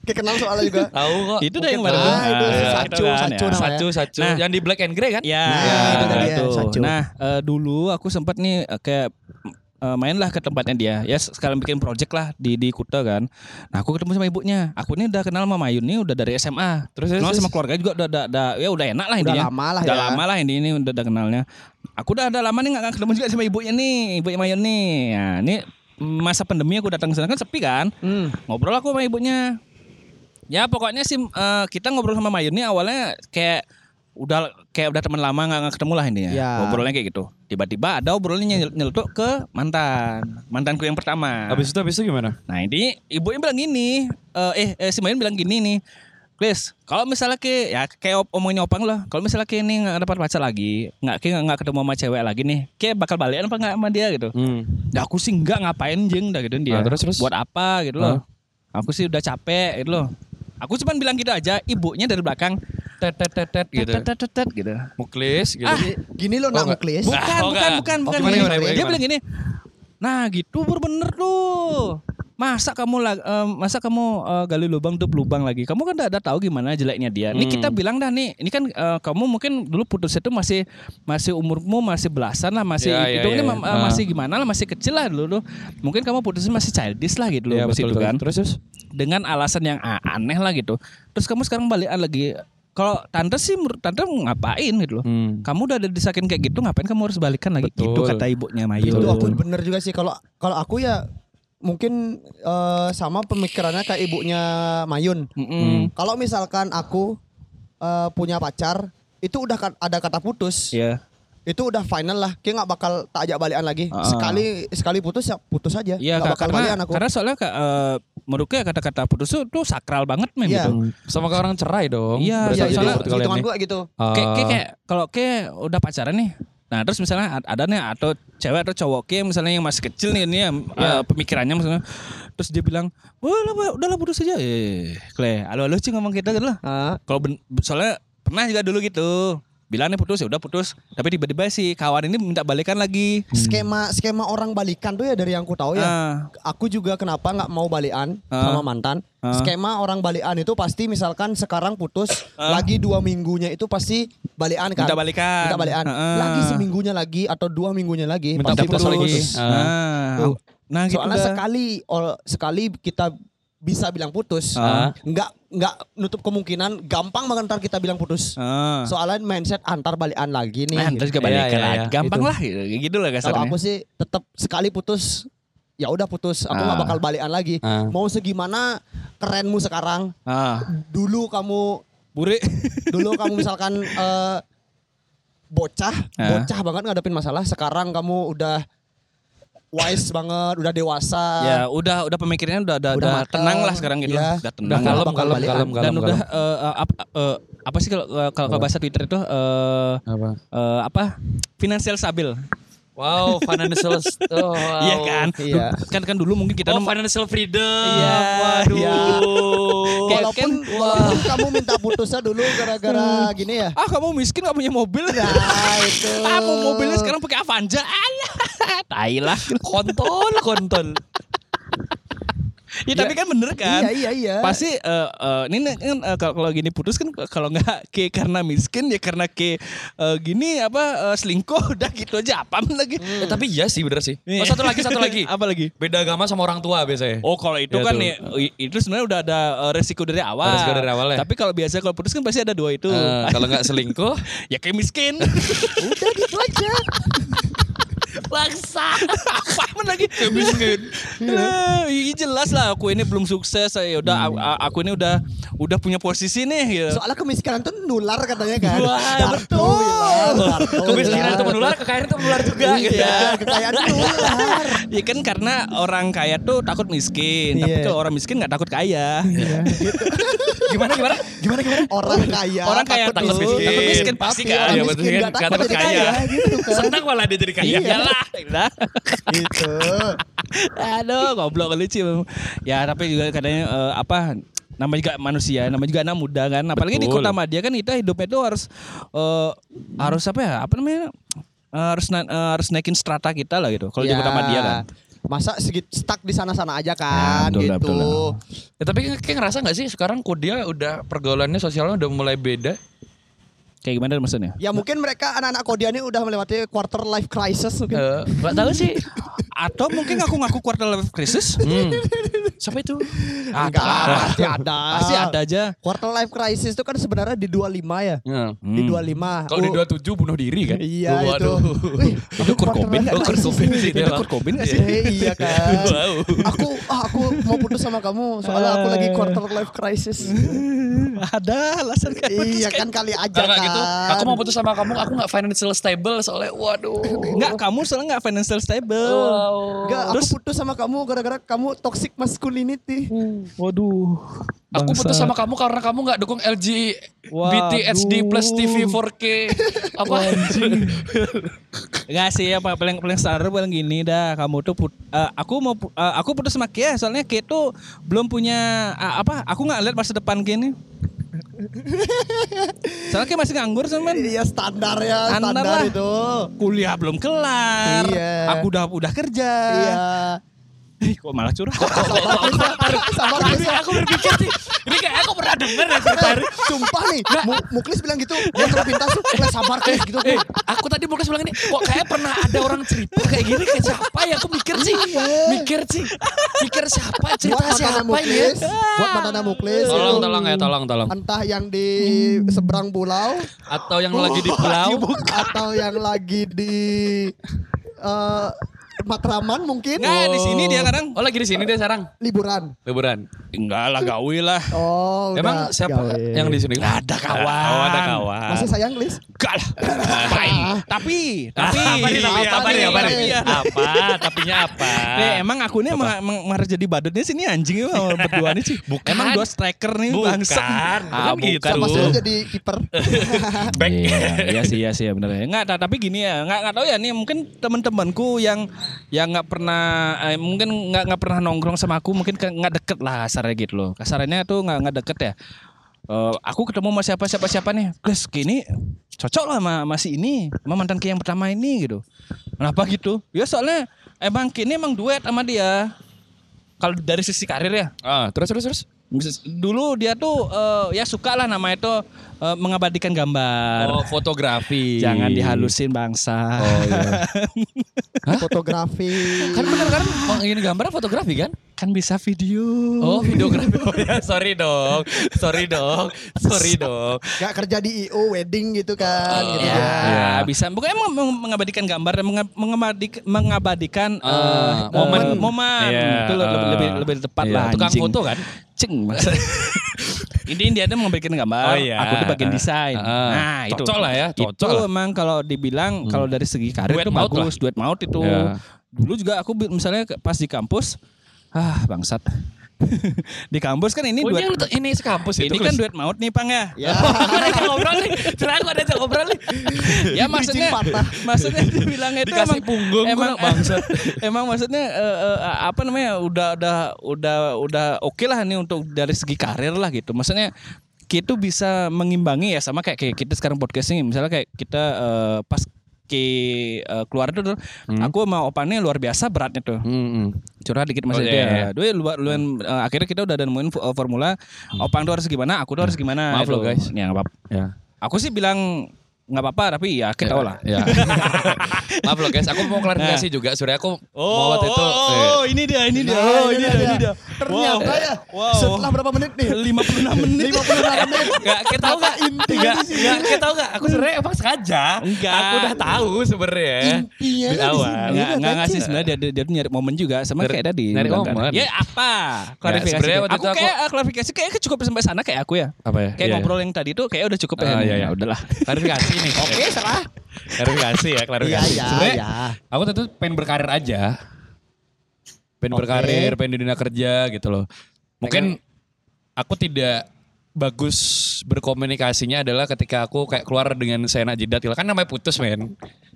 Ki kenal soalnya juga. Tahu kok. Itu dah yang baru. ah, itu Nah, Sacu, kan, Sacu ya. Sacu, sacu. Nah. Yang di Black and Grey kan? Ya, Nah, itu tadi ya, itu. Sacu. Nah, eh, dulu aku sempat nih eh, kayak eh, mainlah ke tempatnya dia. Ya sekarang bikin project lah di di Kuta kan. Nah, aku ketemu sama ibunya. Aku ini udah kenal sama Mayun nih udah dari SMA. Terus, kenal sama keluarga juga udah, udah, udah ya udah enak lah Udah intinya. lama lah udah ya. lama lah ini ini udah, udah kenalnya. Aku udah ada lama nih nggak ketemu juga sama ibunya nih, ibunya Mayun nih. Nah, ini masa pandemi aku datang ke sana kan sepi kan. Hmm. Ngobrol aku sama ibunya. Ya pokoknya sih eh, kita ngobrol sama Mayun nih awalnya kayak udah kayak udah teman lama nggak ketemu lah intinya. Ya. Ngobrolnya kayak gitu. Tiba-tiba ada obrolannya nyel- nyeletuk ke mantan, mantanku yang pertama. Habis itu habis itu gimana? Nah ini ibunya bilang gini, eh, eh, eh si Mayun bilang gini nih, Please, kalau misalnya ke ya kayak op- omongnya opang lah, kalau misalnya ke ini nggak dapat pacar lagi, nggak ke nggak ketemu sama cewek lagi nih, kayak bakal balikan apa nggak sama dia gitu. Hmm. Nah, aku sih nggak ngapain jeng dah gitu dia. Ah, terus, terus? Buat apa gitu loh. Aku sih udah capek gitu loh. Aku cuma bilang gitu aja, ibunya dari belakang Tet tet tet tet gitu. tet, tet, tet, tet, gitu. Muklis gitu. Ah, Gini loh Oh, nak enggak. Muklis. Bukan, oh, bukan, bukan, Oh, bukan. gimana, dia bilang gini. Nah, gitu bener tuh. Masa kamu lag- em, masa kamu eh, gali lubang tutup lubang lagi? Kamu kan udah, tahu gimana jeleknya dia. Ini Hmm. kita bilang dah nih, ini kan eh, kamu mungkin dulu putus itu masih masih umurmu masih belasan lah, masih Ya, ya, hitungnya ya, ma- ya. eh, Ah. masih gimana lah, masih kecil lah dulu. tuh. Mungkin kamu putusnya masih childish lah gitu loh Iya pas betul, itu betul. kan Terus terus. dengan alasan yang a- aneh lah gitu. Terus kamu sekarang balikan lagi. Kalau tante sih menurut tante ngapain gitu loh. Hmm. Kamu udah ada disakin kayak gitu ngapain kamu harus balikan lagi Betul. gitu kata ibunya Mayu. Itu aku bener juga sih kalau kalau aku ya mungkin eh, sama pemikirannya kayak ibunya Mayun. Mm-mm. Kalau misalkan aku eh, punya pacar, itu udah ka- ada kata putus. Iya. Itu udah final lah. Kayak nggak bakal tak ajak balikan lagi. Ah. Sekali sekali putus ya putus aja. Iya Nggak Kak, bakal karena balikan aku. karena soalnya Kak, eh, menurutku ya kata-kata putus itu tuh sakral banget men Iya. gitu. Sama kayak orang cerai dong. Iya, Berarti Iya, jadi soalnya hitungan gua gitu. Ah. Kayak kayak, kayak kalau kayak udah pacaran nih. Nah terus misalnya ad- ada nih atau cewek atau cowok kayak misalnya yang masih kecil nih ini ya, eh, pemikirannya misalnya terus dia bilang, "Wah, lah, udahlah putus aja." Eh, Kle, halo-halo sih ngomong kita gitu lah. Ah, Kalau soalnya pernah juga dulu gitu. Bilangnya putus ya udah putus, tapi tiba-tiba si kawan ini minta balikan lagi. skema skema orang balikan tuh ya dari yang ku tahu ya. Ah, Aku juga kenapa nggak mau balikan Ah. sama mantan. Ah. Skema orang balikan itu pasti misalkan sekarang putus, Ah. lagi dua minggunya itu pasti balikan kan. minta balikan. Minta balikan. Heeh. Lagi seminggunya lagi atau dua minggunya lagi Minta pasti putus lagi. Ah. Nah, Tuh. nah gitu Soalnya dah. sekali sekali kita bisa bilang putus, Ah. nggak nggak nutup kemungkinan gampang banget ntar kita bilang putus. Ah. Soalnya mindset antar balikan lagi nih. Nah, gitu. terus juga Iya, balikan iya, lagi. iya. Gampang Gitu. lah gitu, gitu lah Kalau aku sih tetap sekali putus ya udah putus, aku nggak Ah. bakal balikan lagi. Ah. Mau segimana kerenmu sekarang, Ah, dulu kamu buri. dulu kamu misalkan [LAUGHS] eh, bocah, Ah. bocah banget ngadepin masalah, sekarang kamu udah wise banget, udah dewasa. ya, udah udah pemikirannya udah udah, Udah udah matang. tenang lah sekarang gitu. Iya. Udah Udah tenang. nggak kalem, kalem, kalem, kalem, dan udah kalem. eh, eh, apa eh, apa sih kalau kalau bahasa Twitter itu eh Apa? eh, apa? Finansial stabil. Wow, financial [LAUGHS] oh, wow. Iya kan? Iya. Kan kan dulu mungkin kita Oh, financial freedom. Iya, Waduh. iya. [LAUGHS] Walaupun, walaupun kamu minta putusnya dulu gara-gara gini ya. ah kamu miskin gak punya mobil. Nah itu. [LAUGHS] Ah, mau mobilnya sekarang pakai Avanza. Alah, tai lah. kontol, kontol. Ya tapi kan bener kan? Iya iya iya. Pasti eh, eh, ini kan eh, kalau kalau gini putus kan kalau nggak ke karena miskin ya karena ke eh, gini apa eh, selingkuh [LAUGHS] udah gitu aja apa lagi. Eh, tapi iya sih bener sih. Oh, Iya. satu lagi, satu lagi. [LAUGHS] apa lagi? Beda agama sama orang tua biasanya. Oh kalau itu Ya, kan tuh. nih i- itu sebenarnya udah ada eh, resiko dari awal. Resiko dari awal ya. Tapi kalau biasa kalau putus kan pasti ada dua itu. Eh, kalau nggak selingkuh, [LAUGHS] ya kayak miskin. Udah gitu aja. Bangsa. [LAUGHS] Apa lagi? Miskin. Nah, iya jelas lah aku ini belum sukses. Ya udah Hmm. aku ini udah udah punya posisi nih gitu. Soalnya kemiskinan tuh nular katanya kan. Wah, betul. bilang, Darto kemiskinan itu menular, kekayaan itu menular juga. gitu. Iya, kekayaan nular. Ya kan karena orang kaya tuh takut miskin, tapi Iya. kalau orang miskin nggak takut kaya. Gimana, gimana? Gimana, gimana? Orang kaya. orang kaya takut tuh miskin. takut miskin Pasti kan. orang Iya, miskin betul kan? nggak Nggak takut takut kaya. kaya gitu kan. Senang malah dia jadi kaya. Iyalah, udah. Gitu. Aduh, goblok lucu. Ya, tapi juga kadang eh, apa nama juga manusia, nama juga anak muda kan. Apalagi di Betul. kota Madia kan kita hidupnya itu harus eh, harus apa ya? Apa namanya? Eh, harus na- eh, harus naikin strata kita lah gitu. Kalau di kota Madia kan. Masa segit stuck di sana-sana aja kan betul lah, gitu. betul lah. Ya, tapi kayak ngerasa gak sih sekarang Kodia udah pergaulannya sosialnya udah mulai beda? Kayak gimana maksudnya? Ya mungkin mereka anak-anak Kodia ini udah melewati quarter life crisis mungkin. Eh, Gak tahu sih. [LAUGHS] Atau mungkin aku ngaku quarter life crisis? Hmm. Siapa itu? Enggak, pasti ada. Pasti ada aja. Quarter life crisis itu kan sebenarnya di 25 ya. Ya. Di 25. Kalau di Oh, 27 bunuh diri kan? Iya Waduh. itu. Wih, Itu Kurt quarter Cobain? Oh, Kurt crisis Cobain sih. Itu Kurt Cobain gak sih? Eh, iya kan. Wow. aku ah, aku mau putus sama kamu soalnya aku lagi quarter life crisis. Ada alasan kan? iya kan kali aja Kalau kan. gitu, aku mau putus sama kamu, aku nggak financial stable soalnya, waduh. Enggak, kamu soalnya enggak financial stable. Wow. Enggak, aku Terus- putus sama kamu gara-gara kamu toxic masculinity. Waduh. Aku putus sama kamu karena kamu nggak dukung LG BT HD plus TV 4K apa? Enggak sih apa paling paling standar paling gini dah kamu tuh put- eh, aku mau eh, aku putus sama Kia soalnya Kia tuh belum punya ah, apa aku nggak lihat masa depan gini. Soalnya Kia masih nganggur sama Iya standar ya, Standar standar, lah. itu. kuliah belum kelar. Iya. Aku udah udah kerja. Iya. Eh, kok malah curhat? Sabar Chris. aku berpikir sih, ini kayak aku pernah denger ya cerita ini. Sumpah nih, Mu- Muklis bilang gitu, dia terpintas tuh, "Udah sabar Chris gitu. Eh, aku tadi mau bilang ini, kok kayak pernah ada orang cerita kayak gini kayak siapa ya? Aku mikir sih, mikir sih, mikir siapa Buat cerita siapa ini ya? Muklis, buat mantannya Muklis. Tolong, itu tolong ya, tolong, tolong. Entah yang di seberang pulau Atau yang lagi di [LAUGHS] pulau, atau yang lagi di eh, Matraman mungkin Nggak, di sini dia kadang. oh lagi di sini deh sekarang liburan. liburan. Enggak lah gawe lah. Oh, Emang udah siapa gawe. yang di sini? Nggak ada kawan. Oh, ada kawan. Masih sayang, Lis? Enggak lah. Tapi, tapi, apa nih, tapi, apa nih, apa nih? Iya. Apa? Tapinya apa? Eh, emang aku ini emang, emang marah jadi badutnya sini anjing emang sama [LAUGHS] berdua nih sih. Bukan. Emang dua striker nih Bukan. bangsa. Ah, Bukan gitu. bukan. Sama jadi kiper. [LAUGHS] Back. Iya, iya sih, iya sih benar ya. Enggak, ta- tapi gini ya, enggak enggak tahu ya nih mungkin teman-temanku yang yang enggak pernah eh, mungkin enggak enggak pernah nongkrong sama aku, mungkin enggak deket lah kasarnya gitu loh. Kasarnya tuh enggak enggak deket ya. Eh, aku ketemu sama siapa siapa siapa nih, Guys, gini cocok lah sama masih ini, sama mantan yang pertama ini gitu. Kenapa gitu? Ya soalnya emang kini emang duet sama dia. Kalau dari sisi karir ya, Ah, terus terus terus. Dulu dia tuh eh, ya suka lah namanya itu eh, mengabadikan gambar. Oh, fotografi. Jangan dihalusin bangsa. Oh iya. [LAUGHS] Fotografi. kan bener kan? Oh, ini gambarnya fotografi kan? Kan bisa video. Oh, videografi. Oh ya, sorry dong. Sorry dong. Sorry dong. Gak kerja di IO wedding gitu kan. gitu ya, ya. Iya. bisa. Pokoknya meng- meng- mengabadikan gambar dan mengabadik- mengabadikan Ah, eh, momen. momen. Iya, Itu lebih, lebih lebih tepat Iya, lah. Tukang anjing. foto kan? Ceng. [LAUGHS] Ini dia tuh mengabadikan gambar. Oh, iya. Aku tuh bagian desain. Ah, nah, itu. cocok lah ya, cocok Itu lah. emang kalau dibilang kalau dari segi karir Duet itu maut bagus, duet maut itu. Iya. Dulu juga aku misalnya pas di kampus, ah bangsat. [LAUGHS] di kampus kan ini Oh, duet ini, ini sekampus ini kan duet maut nih Pang ya. Ya. [LAUGHS] Aku ada yang ngobrol nih. Cerah aku ada yang ngobrol nih. [LAUGHS] ya maksudnya patah. maksudnya dibilang itu Dikasih emang punggung, emang gua bangsat. emang maksudnya eh, eh, apa namanya udah udah udah udah oke lah nih untuk dari segi karir lah gitu maksudnya kita bisa mengimbangi ya sama kayak, kayak kita sekarang podcast ini misalnya kayak kita eh, pas ke eh, keluar itu tuh, aku sama opannya luar biasa beratnya tuh Hmm. Curhat dikit Oh, masih iya, dia. iya. Dua luar luan eh, akhirnya kita udah ada nemuin eh, formula opang tuh harus gimana, aku tuh harus gimana. Maaf itu. loh, guys. Ya nggak apa. Ya. Aku sih bilang nggak apa-apa tapi ya kita tahu lah. Ya. [LAUGHS] Maaf loh guys, aku mau klarifikasi juga. Surya aku mau waktu itu. oh, eh, ini dia, ini dia. Nah, Oh, ini dia, ini dia. Ternyata ya. Wow. Setelah berapa menit nih? 56 menit. 56 menit. Gak, kita tahu gak? Enggak, enggak, kita tahu gak? Aku sebenarnya emang sengaja. Enggak. Aku udah tahu sebenarnya. Intinya Di awal. Nggak, Iya, nggak ngasih sebenarnya dia, dia, tuh nyari momen juga sama kayak tadi. nyari momen. Ya apa? Klarifikasi. aku itu aku- kayak eh, klarifikasi kayak cukup sampai sana kayak aku ya. Apa ya? Kayak Iya, ngobrol yang tadi tuh kayak udah cukup ya. Ah, iya, iya. Ya udahlah. [LAUGHS] Klarifikasi nih. Oke, [LAUGHS] salah. Klarifikasi ya, klarifikasi. Iya, iya, Sebenarnya iya. aku tentu pengen berkarir aja. Pengen Oke. berkarir, pengen di dunia kerja gitu loh. Mungkin aku tidak bagus berkomunikasinya adalah ketika aku kayak keluar dengan seenak jidat gitu. kan namanya putus men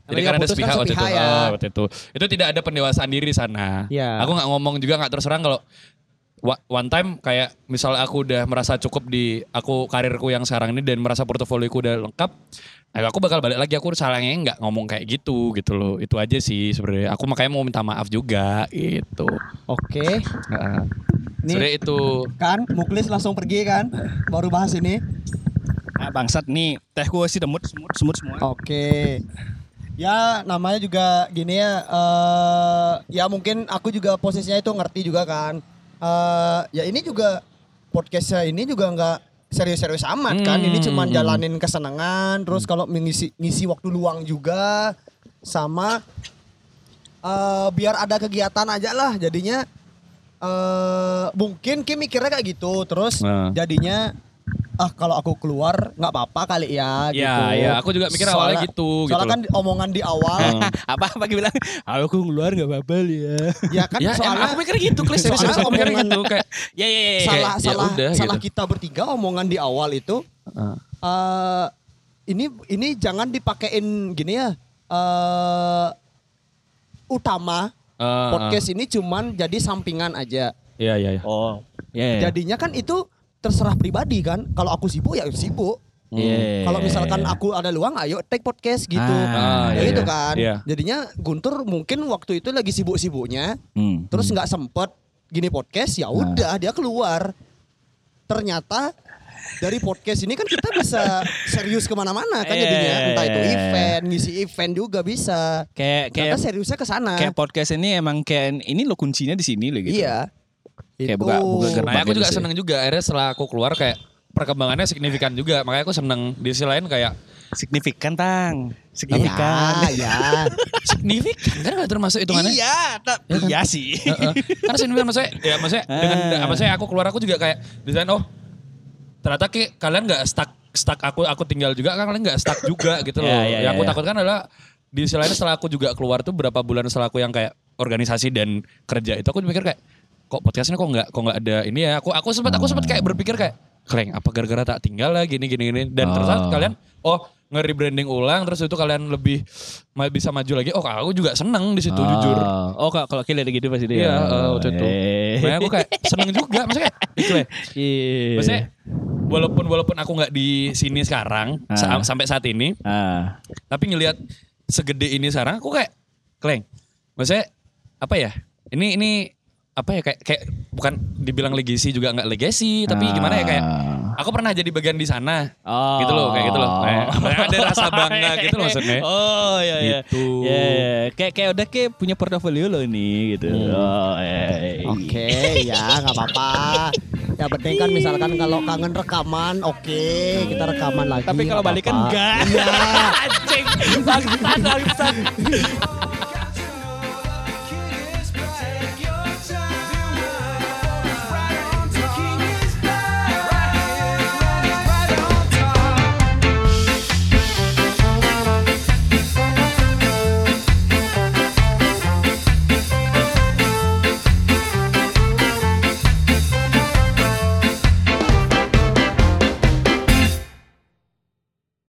Jadi kan ada putus sepihak waktu itu. ya. Oh, waktu itu. Itu tidak ada pendewasaan diri di sana. Iya. Aku nggak ngomong juga nggak terus terang kalau one time kayak misal aku udah merasa cukup di aku karirku yang sekarang ini dan merasa portofolioku udah lengkap, aku bakal balik lagi. Aku salahnya nggak ngomong kayak gitu gitu loh. Itu aja sih sebenarnya. Aku makanya mau minta maaf juga gitu. Oke. Heeh. Nih. Sebenarnya itu Kan Muklis langsung pergi kan. Baru bahas ini. Nah, bangsat nih, tehku sih demut semut semut semua. Oke. Ya namanya juga gini ya. eh ya mungkin aku juga posisinya itu ngerti juga kan. eh ya ini juga podcastnya ini juga nggak serius-serius amat kan. Ini Hmm, cuma hmm. jalanin kesenangan. Terus kalau mengisi ngisi waktu luang juga sama eh biar ada kegiatan aja lah. Jadinya eh mungkin Kim mikirnya kayak gitu. Terus Nah. jadinya ah kalau aku keluar nggak apa-apa kali ya gitu. Ya, ya, aku juga mikir awalnya Soalnya- gitu, Soalnya gitu kan omongan di awal [LAUGHS] apa apa bilang, aku keluar nggak apa-apa ya. ya kan ya, soalnya aku mikir gitu, Klis. Serius, soalnya mikir omongan- gitu. Kayak, Ya ya ya. salah kayak, ya salah udah, salah gitu. kita bertiga omongan di awal itu Heeh. eh ini ini jangan dipakein gini ya eh utama Eh, podcast ini cuman jadi sampingan aja. Iya, iya, iya. Oh. Ya. ya. Jadinya kan itu terserah pribadi kan. Kalau aku sibuk ya sibuk. Iya. Kalau misalkan aku ada luang, ayo take podcast gitu. Ah, ya iya, itu iya. kan. Iya. Jadinya Guntur mungkin waktu itu lagi sibuk-sibuknya, Hmm. terus nggak sempet gini podcast, ya udah dia keluar. Ternyata dari podcast ini kan kita bisa [LAUGHS] serius ke mana-mana kan Iya, jadinya. Entah itu iya. event, ngisi event juga bisa. Kayak kayak Ternyata seriusnya ke sana. kayak podcast ini emang kayak ini lo kuncinya di sini loh gitu. Iya. Kayak Itu. buka- buka gerbang. Makanya aku gitu juga sih. seneng juga akhirnya setelah aku keluar kayak perkembangannya signifikan juga. Makanya aku seneng di sisi lain kayak Signifikan tang. Iya, Signifikan. ya. [LAUGHS] signifikan kan gak termasuk hitungannya. Iya, tak, iya sih. Karena signifikan maksudnya ya maksudnya dengan Ah. maksudnya aku keluar aku juga kayak desain oh ternyata ki, kalian nggak stuck stuck aku aku tinggal juga kan kalian nggak stuck juga gitu loh. Iya, iya, yang aku iya. takutkan adalah di sisi lain setelah aku juga keluar tuh berapa bulan setelah aku yang kayak organisasi dan kerja itu aku mikir kayak kok podcastnya kok nggak kok nggak ada ini ya aku aku sempat aku sempat kayak berpikir kayak kleng apa gara-gara tak tinggal lah gini gini gini dan ternyata Oh. kalian oh nge-rebranding ulang terus itu kalian lebih bisa maju lagi oh aku juga seneng di situ jujur Oh, kak kalau kalian gitu pasti dia. Iya, eh, waktu itu. Eh. Makanya aku kayak seneng juga, maksudnya kayak. Iya. Maksudnya walaupun walaupun aku nggak di sini sekarang sa- Ah. sampai saat ini, Ah. tapi ngelihat segede ini sekarang, aku kayak, kleng, maksudnya apa ya? Ini ini apa ya kayak kayak bukan dibilang legacy juga nggak legacy, tapi gimana ya kayak aku pernah jadi bagian di sana, Oh. gitu loh, kayak gitu loh. Kayak, ada rasa bangga [LAUGHS] gitu loh maksudnya. Oh iya iya. Gitu. Iya, iya. Kayak kayak udah kayak punya portofolio lo ini gitu. Hmm. Oh iya. Oke, ya nggak apa-apa. Ya penting kan misalkan kalau kangen rekaman, oke kita rekaman lagi. Tapi kalau balikan enggak. Iya. [LAUGHS] Anjing. Bangsat bangsat.